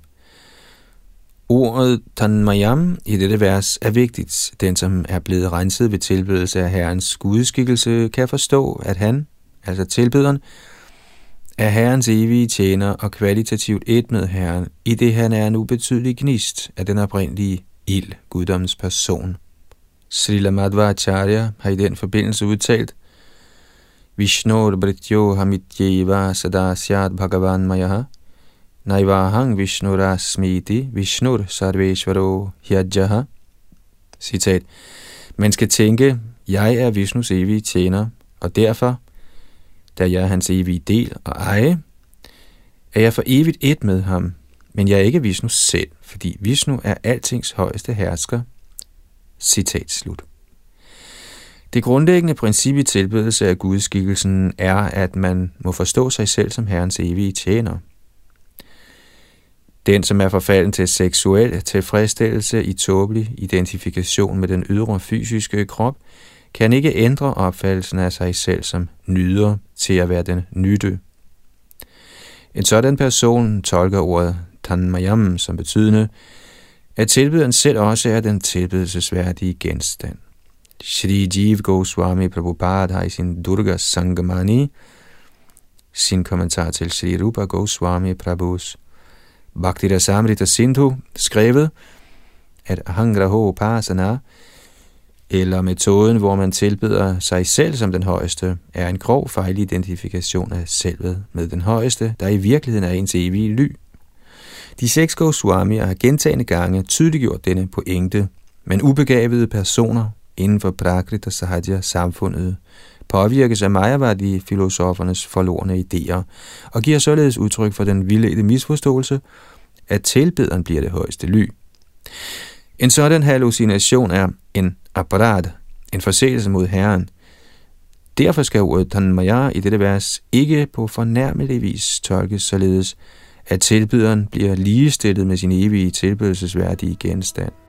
Ordet tanmayam i dette vers er vigtigt. Den, som er blevet renset ved tilbedelse af Herrens gudskikkelse, kan forstå, at han, altså tilbederen, er Herrens evige tjener og kvalitativt et med Herren, i det han er en ubetydelig gnist af den oprindelige ild, guddommens person. Srila Madhvacharya har i den forbindelse udtalt, Vishnur Brityo Hamityeva Sadasyat Bhagavan Mayaha Naivahang Vishnurasmiti Vishnur Sarveshvaro Hyajaha. Citat. Man skal tænke, jeg er Vishnus evige tjener, og derfor, da jeg er hans evige del og eje, er jeg for evigt et med ham, men jeg er ikke Vishnu selv, fordi Vishnu er altings højeste hersker. Citat slut. Det grundlæggende princip i tilbedelse af gudskikkelsen er, at man må forstå sig selv som Herrens evige tjener – den, som er forfalden til seksuel tilfredsstillelse i tåbelig identifikation med den ydre fysiske krop, kan ikke ændre opfattelsen af sig selv som nyder til at være den nytte. En sådan person tolker ordet tanmayam som betydende, at tilbyderen selv også er den tilbydelsesværdige genstand. Shri Jiv Goswami Prabhupada har i sin Durga Sangamani, sin kommentar til Shri Rupa Goswami Prabhus Bhakti Samrita Sindhu skrevet, at Hangraho Pasana, eller metoden, hvor man tilbeder sig selv som den højeste, er en grov fejlidentifikation af selvet med den højeste, der i virkeligheden er ens evige ly. De seks Goswamier har gentagende gange tydeliggjort denne pointe, men ubegavede personer inden for Prakrita Sahaja samfundet påvirkes af Mayavadi-filosofernes forlorene idéer, og giver således udtryk for den vildledte misforståelse, at tilbederen bliver det højeste ly. En sådan hallucination er en apparat, en forseelse mod Herren. Derfor skal ordet Tanmaya i dette vers ikke på fornærmelig vis tolkes således, at tilbederen bliver ligestillet med sin evige tilbedelsesværdige genstand.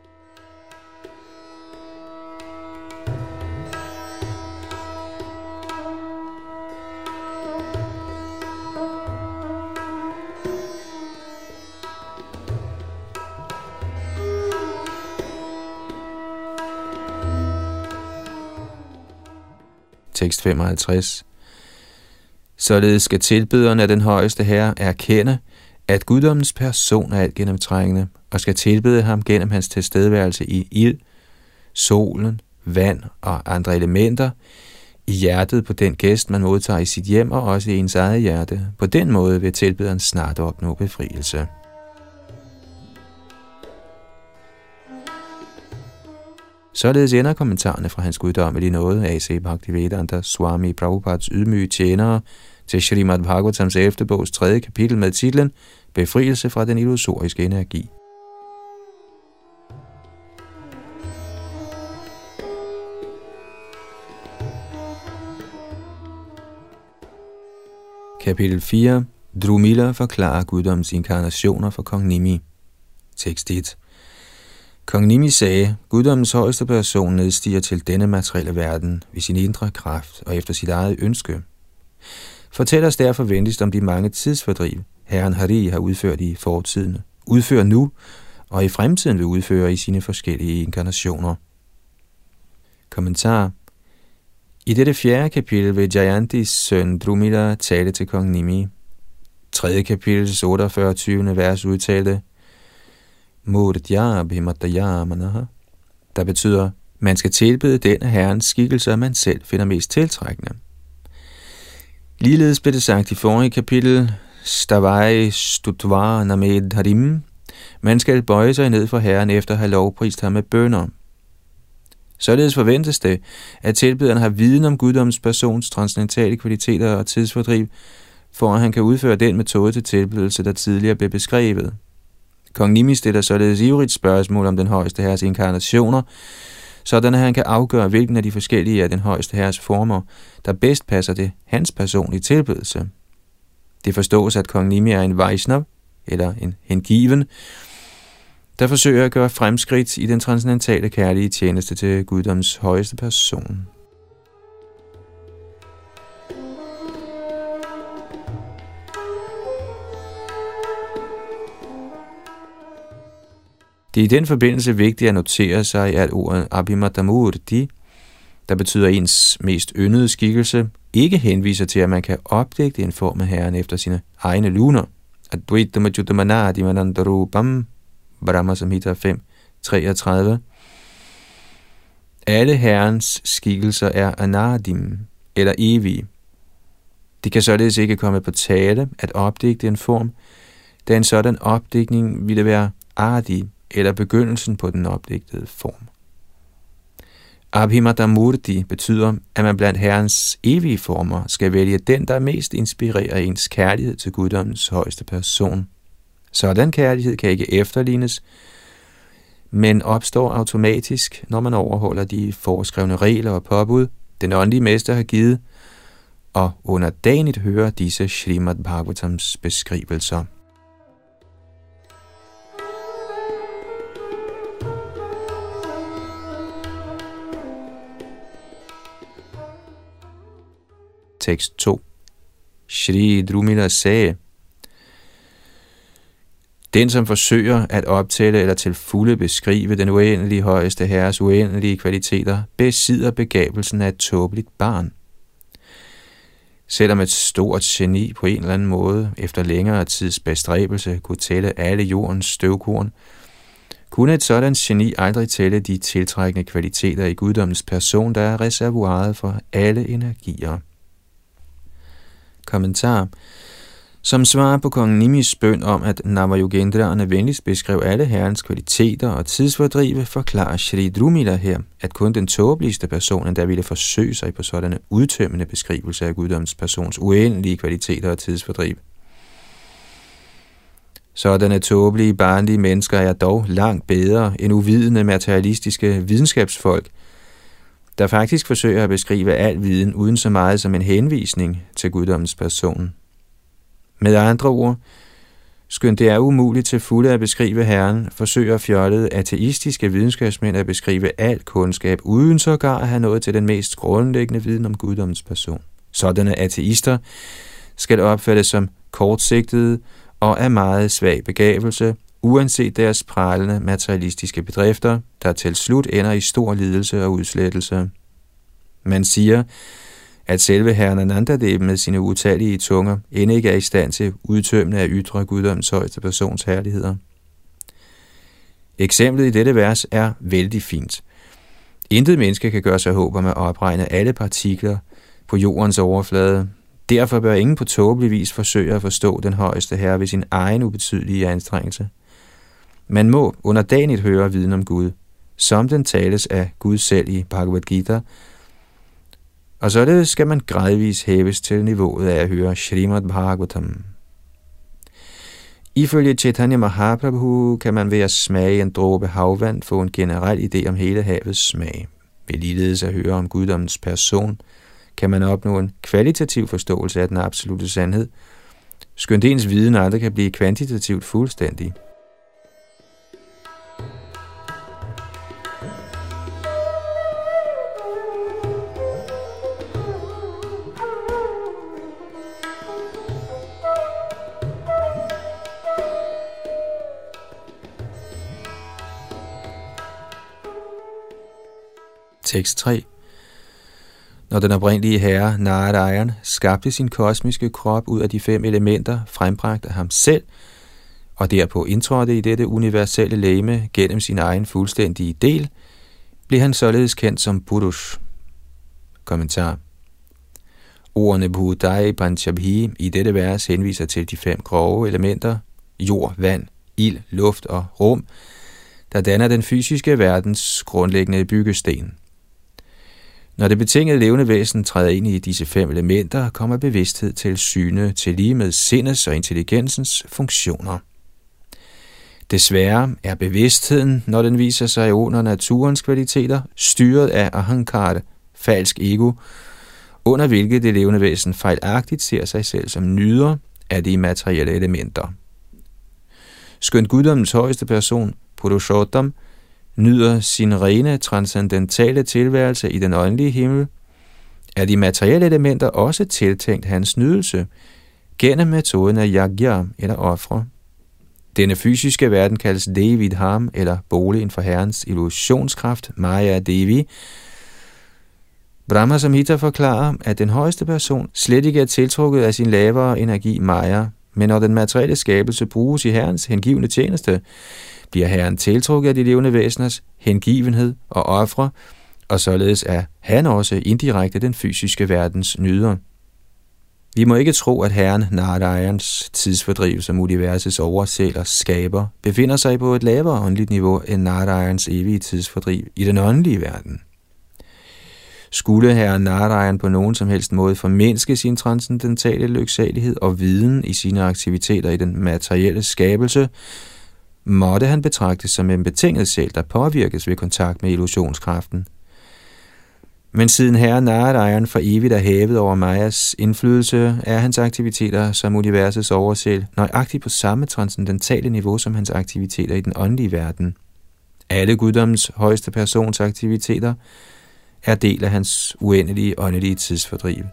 Tekst 55. Således skal tilbederen af den højeste herre erkende, at guddommens person er alt gennemtrængende, og skal tilbede ham gennem hans tilstedeværelse i ild, solen, vand og andre elementer, i hjertet på den gæst, man modtager i sit hjem, og også i ens eget hjerte. På den måde vil tilbederen snart opnå befrielse. Således ender kommentarerne fra hans guddommelige nåde, A.C. Bhaktivedanta Swami Prabhupads ydmyge tjenere, til Srimad Bhagavatams 11. bogs 3. kapitel med titlen Befrielse fra den illusoriske energi. Kapitel 4 Drumila forklarer guddoms inkarnationer for kong Nimi. Tekst 1 Kong Nimi sagde, guddommens højeste person nedstiger til denne materielle verden ved sin indre kraft og efter sit eget ønske. Fortæl os derfor venligst om de mange tidsfordriv, Herren Hari har udført i fortiden, udfører nu og i fremtiden vil udføre i sine forskellige inkarnationer. Kommentar i dette fjerde kapitel vil Jayantis søn Drumila tale til kong Nimi. Tredje kapitels 48. 20. vers udtalte Murdya der betyder, man skal tilbede den af herrens skikkelser, man selv finder mest tiltrækkende. Ligeledes blev det sagt i forrige kapitel, Stavai Stutva Named Harim, man skal bøje sig ned for herren efter at have lovprist ham med bønder. Således forventes det, at tilbederen har viden om guddoms persons transcendentale kvaliteter og tidsfordriv, for at han kan udføre den metode til tilbedelse, der tidligere blev beskrevet. Kong Nimi stiller således ivrigt spørgsmål om den højeste herres inkarnationer, sådan at han kan afgøre, hvilken af de forskellige af den højeste herres former, der bedst passer til hans personlige tilbedelse. Det forstås, at kong Nimi er en Vaishnav, eller en hengiven, der forsøger at gøre fremskridt i den transcendentale kærlige tjeneste til guddoms højeste person. Det er i den forbindelse vigtigt at notere sig, at ordet abhimadamurti, der betyder ens mest yndede skikkelse, ikke henviser til, at man kan opdægte en form af herren efter sine egne luner. Advaitamajudamanadi manandarupam Brahma Samhita 5, 33. Alle herrens skikkelser er anadim, eller evige. Det kan således ikke komme på tale at opdægte en form, da en sådan opdigtning ville være adim, eller begyndelsen på den opdigtede form. Abhimadamurti betyder, at man blandt herrens evige former skal vælge den, der mest inspirerer ens kærlighed til guddommens højeste person. Sådan kærlighed kan ikke efterlignes, men opstår automatisk, når man overholder de foreskrevne regler og påbud, den åndelige mester har givet, og underdanigt hører disse Srimad Bhagavatams beskrivelser. Tekst 2 Shri Drumila sagde, den, som forsøger at optælle eller til fulde beskrive den uendelige højeste herres uendelige kvaliteter, besidder begabelsen af et tåbeligt barn. Selvom et stort geni på en eller anden måde, efter længere tids bestræbelse, kunne tælle alle jordens støvkorn, kunne et sådan geni aldrig tælle de tiltrækkende kvaliteter i guddommens person, der er reservoiret for alle energier. Kommentar som svar på kong Nimis bøn om, at Navajogendraerne venligst beskrev alle herrens kvaliteter og tidsfordrive, forklarer Shri Drumila her, at kun den tåbeligste person, der ville forsøge sig på sådanne udtømmende beskrivelser af guddoms persons uendelige kvaliteter og tidsfordriv. Sådanne tåbelige, barnlige mennesker er dog langt bedre end uvidende materialistiske videnskabsfolk, der faktisk forsøger at beskrive al viden uden så meget som en henvisning til guddommens person. Med andre ord, skønt det er umuligt til fulde at beskrive Herren, forsøger fjollede ateistiske videnskabsmænd at beskrive al kundskab, uden sågar at have nået til den mest grundlæggende viden om guddommens person. Sådanne ateister skal opfattes som kortsigtede og af meget svag begavelse, uanset deres pralende materialistiske bedrifter, der til slut ender i stor lidelse og udslettelse. Man siger, at selve herren Anandadev med sine utallige tunger end ikke er i stand til udtømmende at ytre guddoms højeste persons herligheder. Eksemplet i dette vers er vældig fint. Intet menneske kan gøre sig håb om at opregne alle partikler på jordens overflade. Derfor bør ingen på tåbelig vis forsøge at forstå den højeste herre ved sin egen ubetydelige anstrengelse. Man må underdanigt høre viden om Gud, som den tales af Gud selv i Bhagavad Gita, og således skal man gradvis hæves til niveauet af at høre Srimad Bhagavatam. Ifølge Chaitanya Mahaprabhu kan man ved at smage en dråbe havvand få en generel idé om hele havets smag. Ved ligeledes at høre om guddommens person, kan man opnå en kvalitativ forståelse af den absolute sandhed, skønt ens viden aldrig kan blive kvantitativt fuldstændig. Tekst 3 Når den oprindelige herre, Narayan, skabte sin kosmiske krop ud af de fem elementer, frembragt af ham selv, og derpå indtrådte i dette universelle læme gennem sin egen fuldstændige del, blev han således kendt som Purush. Kommentar Ordene Bhudai Panchabhi i dette vers henviser til de fem grove elementer, jord, vand, ild, luft og rum, der danner den fysiske verdens grundlæggende byggesten. Når det betingede levende væsen træder ind i disse fem elementer, kommer bevidsthed til syne til lige med sindets og intelligensens funktioner. Desværre er bevidstheden, når den viser sig under naturens kvaliteter, styret af ahankar, falsk ego, under hvilket det levende væsen fejlagtigt ser sig selv som nyder af de materielle elementer. Skønt guddommens højeste person, Purushottam, nyder sin rene transcendentale tilværelse i den åndelige himmel, er de materielle elementer også tiltænkt hans nydelse gennem metoden af yagya eller ofre. Denne fysiske verden kaldes David Ham eller boligen for herrens illusionskraft, Maya Devi. Brahma Samhita forklarer, at den højeste person slet ikke er tiltrukket af sin lavere energi Maya, men når den materielle skabelse bruges i herrens hengivende tjeneste, bliver Herren tiltrukket af de levende væseners hengivenhed og ofre, og således er han også indirekte den fysiske verdens nyder. Vi må ikke tro, at Herren Narayans tidsfordriv som universets oversæler skaber befinder sig på et lavere åndeligt niveau end Narayans evige tidsfordriv i den åndelige verden. Skulle herren Narayan på nogen som helst måde formindske sin transcendentale lyksalighed og viden i sine aktiviteter i den materielle skabelse, måtte han betragtes som en betinget sjæl, der påvirkes ved kontakt med illusionskraften. Men siden herre Narayana for evigt er hævet over Majas indflydelse, er hans aktiviteter som universets oversjæl nøjagtigt på samme transcendentale niveau som hans aktiviteter i den åndelige verden. Alle guddoms højeste persons aktiviteter er del af hans uendelige åndelige tidsfordriv.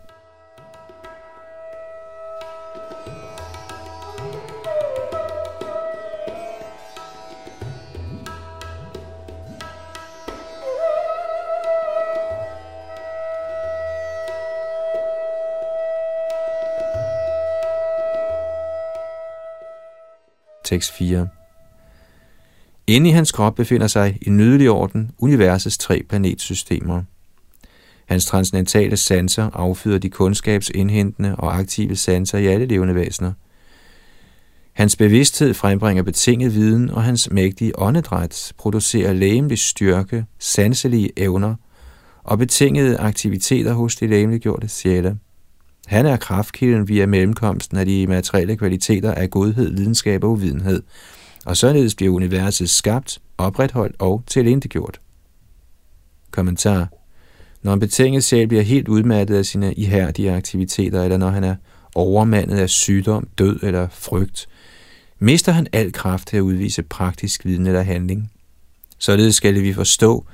Tekst 4. Inde i hans krop befinder sig i nydelig orden universets tre planetsystemer. Hans transcendentale sanser affyder de kundskabsindhentende og aktive sanser i alle levende væsener. Hans bevidsthed frembringer betinget viden, og hans mægtige åndedræt producerer lægemlig styrke, sanselige evner og betingede aktiviteter hos de lægemliggjorte sjæle. Han er kraftkilden via mellemkomsten af de materielle kvaliteter af godhed, lidenskab og uvidenhed, og således bliver universet skabt, opretholdt og tilindegjort. Kommentar Når en betinget sjæl bliver helt udmattet af sine ihærdige aktiviteter, eller når han er overmandet af sygdom, død eller frygt, mister han al kraft til at udvise praktisk viden eller handling. Således skal vi forstå,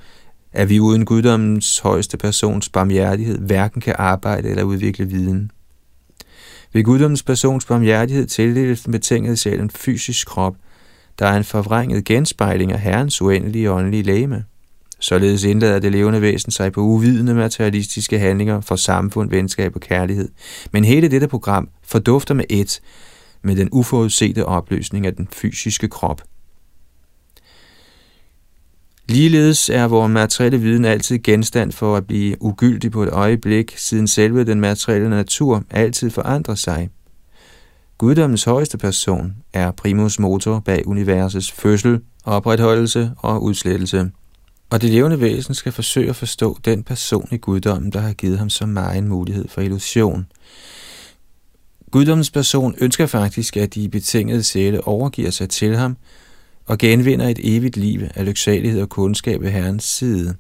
at vi uden guddommens højeste persons barmhjertighed hverken kan arbejde eller udvikle viden. Ved guddommens persons barmhjertighed tildeles den betingede selv en fysisk krop, der er en forvrænget genspejling af Herrens uendelige åndelige læme. Således indlader det levende væsen sig på uvidende materialistiske handlinger for samfund, venskab og kærlighed. Men hele dette program fordufter med et, med den uforudsete opløsning af den fysiske krop – Ligeledes er vores materielle viden altid genstand for at blive ugyldig på et øjeblik, siden selve den materielle natur altid forandrer sig. Guddommens højeste person er primus motor bag universets fødsel, opretholdelse og udslettelse. Og det levende væsen skal forsøge at forstå den person i guddommen, der har givet ham så meget en mulighed for illusion. Guddommens person ønsker faktisk, at de betingede sjæle overgiver sig til ham og genvinder et evigt liv af lyksalighed og kundskab ved Herrens side.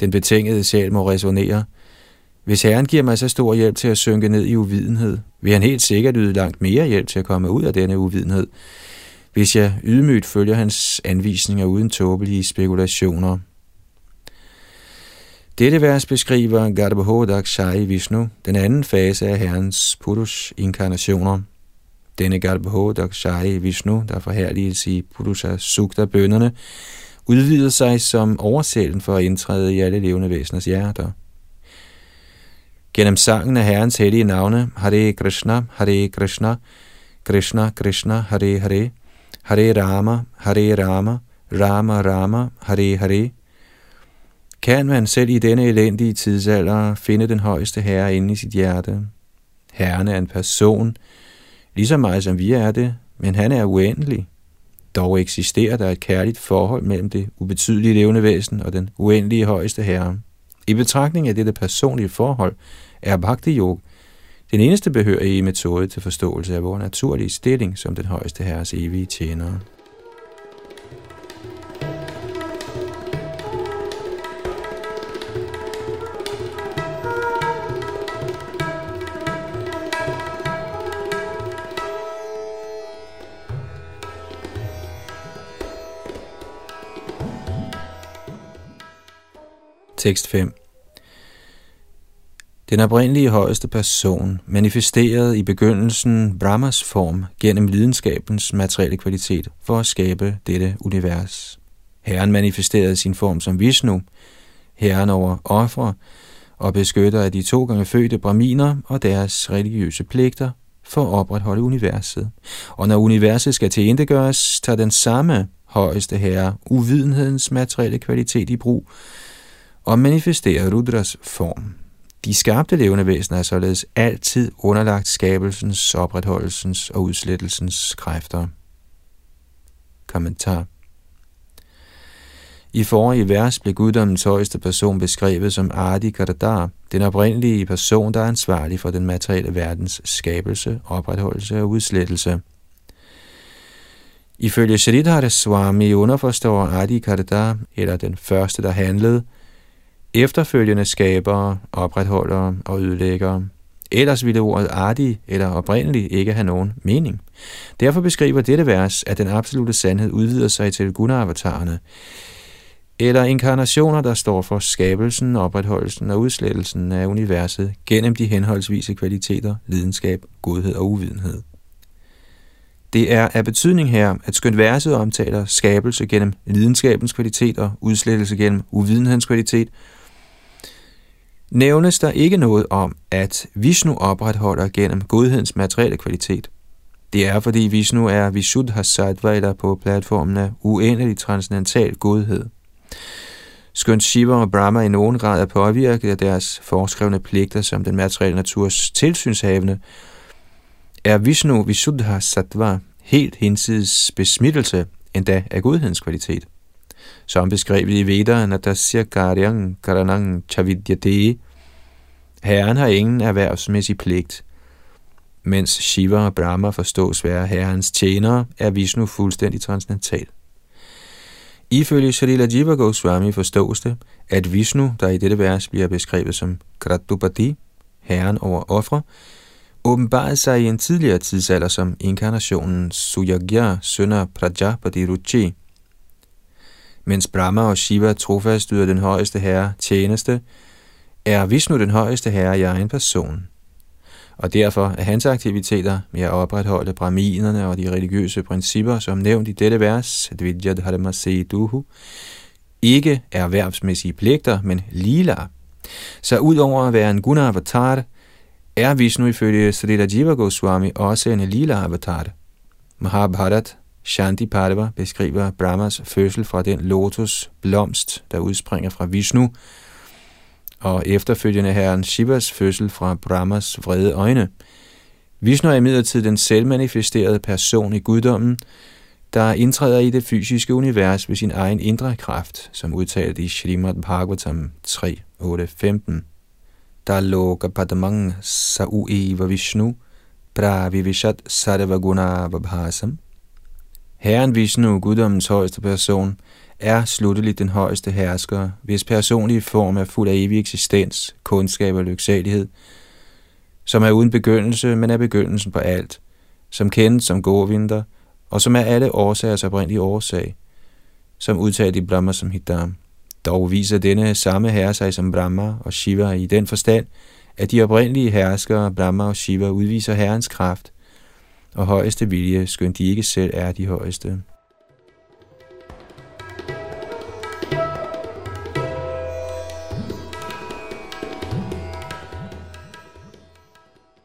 Den betingede sjæl må resonere. Hvis Herren giver mig så stor hjælp til at synke ned i uvidenhed, vil han helt sikkert yde langt mere hjælp til at komme ud af denne uvidenhed, hvis jeg ydmygt følger hans anvisninger uden tåbelige spekulationer. Dette vers beskriver Gardabahodak Shai Vishnu, den anden fase af Herrens Purush inkarnationer. Denne Garbhodak Shai Vishnu, der forhærliges i Purusha Sukta bønderne, udvider sig som oversælen for at indtræde i alle levende væseners hjerter. Gennem sangen af Herrens hellige navne, Hare Krishna, Hare Krishna, Krishna Krishna, Hare Hare, Hare Rama, Hare Rama, Rama Rama, Hare Hare, kan man selv i denne elendige tidsalder finde den højeste herre inde i sit hjerte. Herren er en person, lige så meget som vi er det, men han er uendelig. Dog eksisterer der et kærligt forhold mellem det ubetydelige levende væsen og den uendelige højeste herre. I betragtning af dette personlige forhold er Bhakti Yoga den eneste behørige metode til forståelse af vores naturlige stilling som den højeste herres evige tjenere. Tekst 5 den oprindelige højeste person manifesterede i begyndelsen Brahmas form gennem lidenskabens materielle kvalitet for at skabe dette univers. Herren manifesterede sin form som Vishnu, herren over ofre og beskytter af de to gange fødte braminer og deres religiøse pligter for at opretholde universet. Og når universet skal tilindegøres, tager den samme højeste herre uvidenhedens materielle kvalitet i brug og manifesterer Rudras form. De skabte levende væsener er således altid underlagt skabelsens, opretholdelsens og udslettelsens kræfter. Kommentar i forrige vers blev guddommens højeste person beskrevet som Adi Kadadar, den oprindelige person, der er ansvarlig for den materielle verdens skabelse, opretholdelse og udslettelse. Ifølge Sridhara Swami underforstår Adi Kadadar, eller den første, der handlede, efterfølgende skabere, opretholdere og ødelæggere. Ellers ville ordet artig eller oprindelig ikke have nogen mening. Derfor beskriver dette vers, at den absolute sandhed udvider sig til gunavatarerne, eller inkarnationer, der står for skabelsen, opretholdelsen og udslettelsen af universet gennem de henholdsvise kvaliteter, lidenskab, godhed og uvidenhed. Det er af betydning her, at skønt verset omtaler skabelse gennem lidenskabens kvalitet og udslettelse gennem uvidenhedens kvalitet, nævnes der ikke noget om, at Vishnu opretholder gennem godhedens materielle kvalitet. Det er, fordi Vishnu er Vishuddha Sattva, på platformen af uendelig transcendental godhed. Skønt Shiva og Brahma i nogen grad er påvirket af deres foreskrevne pligter som den materielle naturs tilsynshavende, er Vishnu Vishuddha Sattva helt hinsides besmittelse endda af godhedens kvalitet som beskrevet i Vedaen, at der siger Garyang Karanang Chavidyate. Herren har ingen erhvervsmæssig pligt. Mens Shiva og Brahma forstås være herrens tjenere, er Vishnu fuldstændig transcendental. Ifølge Shalila Jiva Goswami forstås det, at Vishnu, der i dette vers bliver beskrevet som Kratupati, herren over ofre, åbenbarede sig i en tidligere tidsalder som inkarnationen Suyagya, Sønder Prajapati Ruchi, mens Brahma og Shiva trofast yder den højeste herre tjeneste, er Vishnu den højeste herre i egen person. Og derfor er hans aktiviteter med at opretholde brahminerne og de religiøse principper, som nævnt i dette vers, Dvijad Se Duhu, ikke er erhvervsmæssige pligter, men lila. Så udover at være en guna avatar, er Vishnu ifølge Srila Jiva Goswami også en lila avatar. Mahabharat Shanti Parva beskriver Brahmas fødsel fra den lotus blomst, der udspringer fra Vishnu, og efterfølgende herren Shivas fødsel fra Brahmas vrede øjne. Vishnu er imidlertid den selvmanifesterede person i guddommen, der indtræder i det fysiske univers ved sin egen indre kraft, som udtalt i Srimad Bhagavatam 3, 8, 15. Taloka padamang sa ueva Vishnu, pravivishat sarvaguna vabhasam. Herren Vishnu, guddommens højeste person, er slutteligt den højeste hersker, hvis personlige form er fuld af evig eksistens, kundskab og lyksalighed, som er uden begyndelse, men er begyndelsen på alt, som kendes som vinter, og som er alle årsagers oprindelige årsag, som udtalt i Brahma som Hitam. Dog viser denne samme herre sig som Brahma og Shiva i den forstand, at de oprindelige herskere, Brahma og Shiva, udviser herrens kraft og højeste vilje, skønt de ikke selv er de højeste.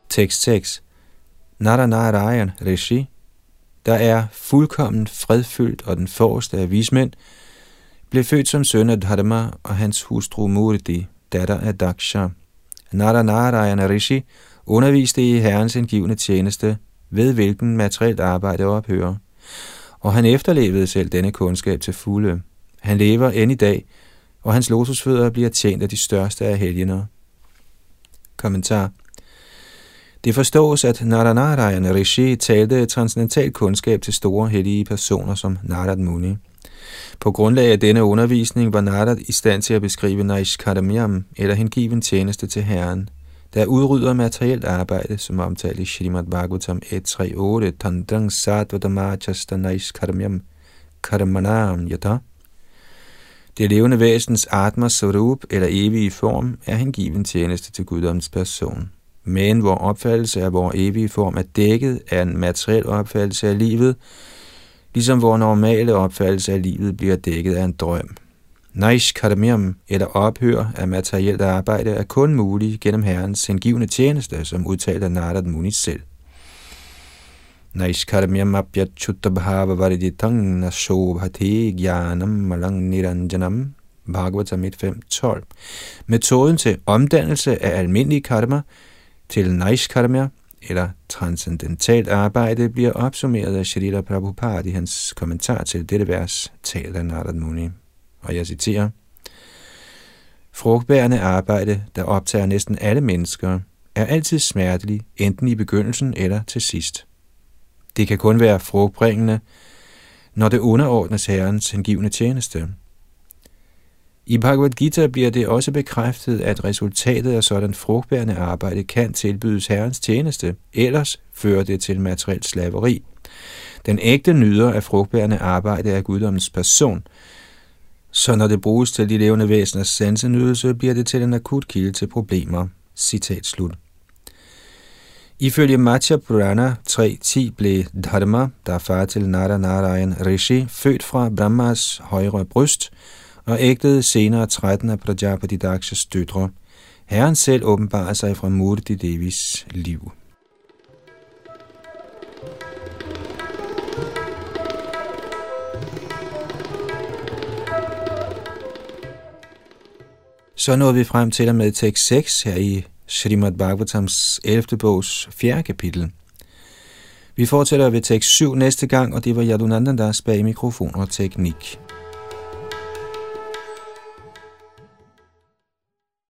Tekst 6 Naranarayan Rishi, der er fuldkommen fredfyldt og den forreste af vismænd, blev født som søn af Dharma og hans hustru Murti, datter af Daksha. Naranarayan Rishi underviste i herrens indgivende tjeneste, ved hvilken materielt arbejde ophører, og han efterlevede selv denne kundskab til fulde. Han lever end i dag, og hans lotusfødder bliver tjent af de største af helgener. Kommentar det forstås, at Naranarayan Rishi talte transcendental kundskab til store hellige personer som Narad Muni. På grundlag af denne undervisning var Narad i stand til at beskrive Naishkaramyam, eller hengiven tjeneste til Herren, der udrydder materielt arbejde, som omtalt i Shrimad Bhagavatam 1.3.8, Tandrang Satvadamachasta Karmyam Karmanam Yata. Det levende væsens Atma Sarup, eller evige form, er hengiven tjeneste til guddommens person men hvor opfattelse af vores evige form er dækket af en materiel opfattelse af livet, ligesom vores normale opfattelse af livet bliver dækket af en drøm. Naish Kadamiam, eller ophør af materielt arbejde, er kun mulig gennem Herrens hengivende tjeneste, som udtaler Narad Muni selv. Naish Kadamiam bhava chuttabhava variditang nashobhati gyanam malang niranjanam Bhagavatam 1.5.12 Metoden til omdannelse af almindelig karma til Naishkarmya, eller transcendentalt arbejde, bliver opsummeret af Shrila Prabhupada i hans kommentar til dette vers, taler Narad Muni. Og jeg citerer, Frugtbærende arbejde, der optager næsten alle mennesker, er altid smertelig, enten i begyndelsen eller til sidst. Det kan kun være frugtbringende, når det underordnes Herrens hengivne tjeneste. I Bhagavad Gita bliver det også bekræftet, at resultatet af sådan frugtbærende arbejde kan tilbydes herrens tjeneste, ellers fører det til materiel slaveri. Den ægte nyder af frugtbærende arbejde er guddommens person, så når det bruges til de levende væseners sansenydelse, bliver det til en akut kilde til problemer. Citat slut. Ifølge Matya Purana 3.10 blev Dharma, der er far til Nara Narayan Rishi, født fra Brahmas højre bryst, og ægtede senere 13 af Prajapati Dakshas døtre. Herren selv åbenbarer sig fra Murti Devis liv. Så nåede vi frem til og med tekst 6 her i Srimad Bhagavatams 11. bogs 4. kapitel. Vi fortsætter ved tekst 7 næste gang, og det var Yadunandandas bag mikrofon og teknik.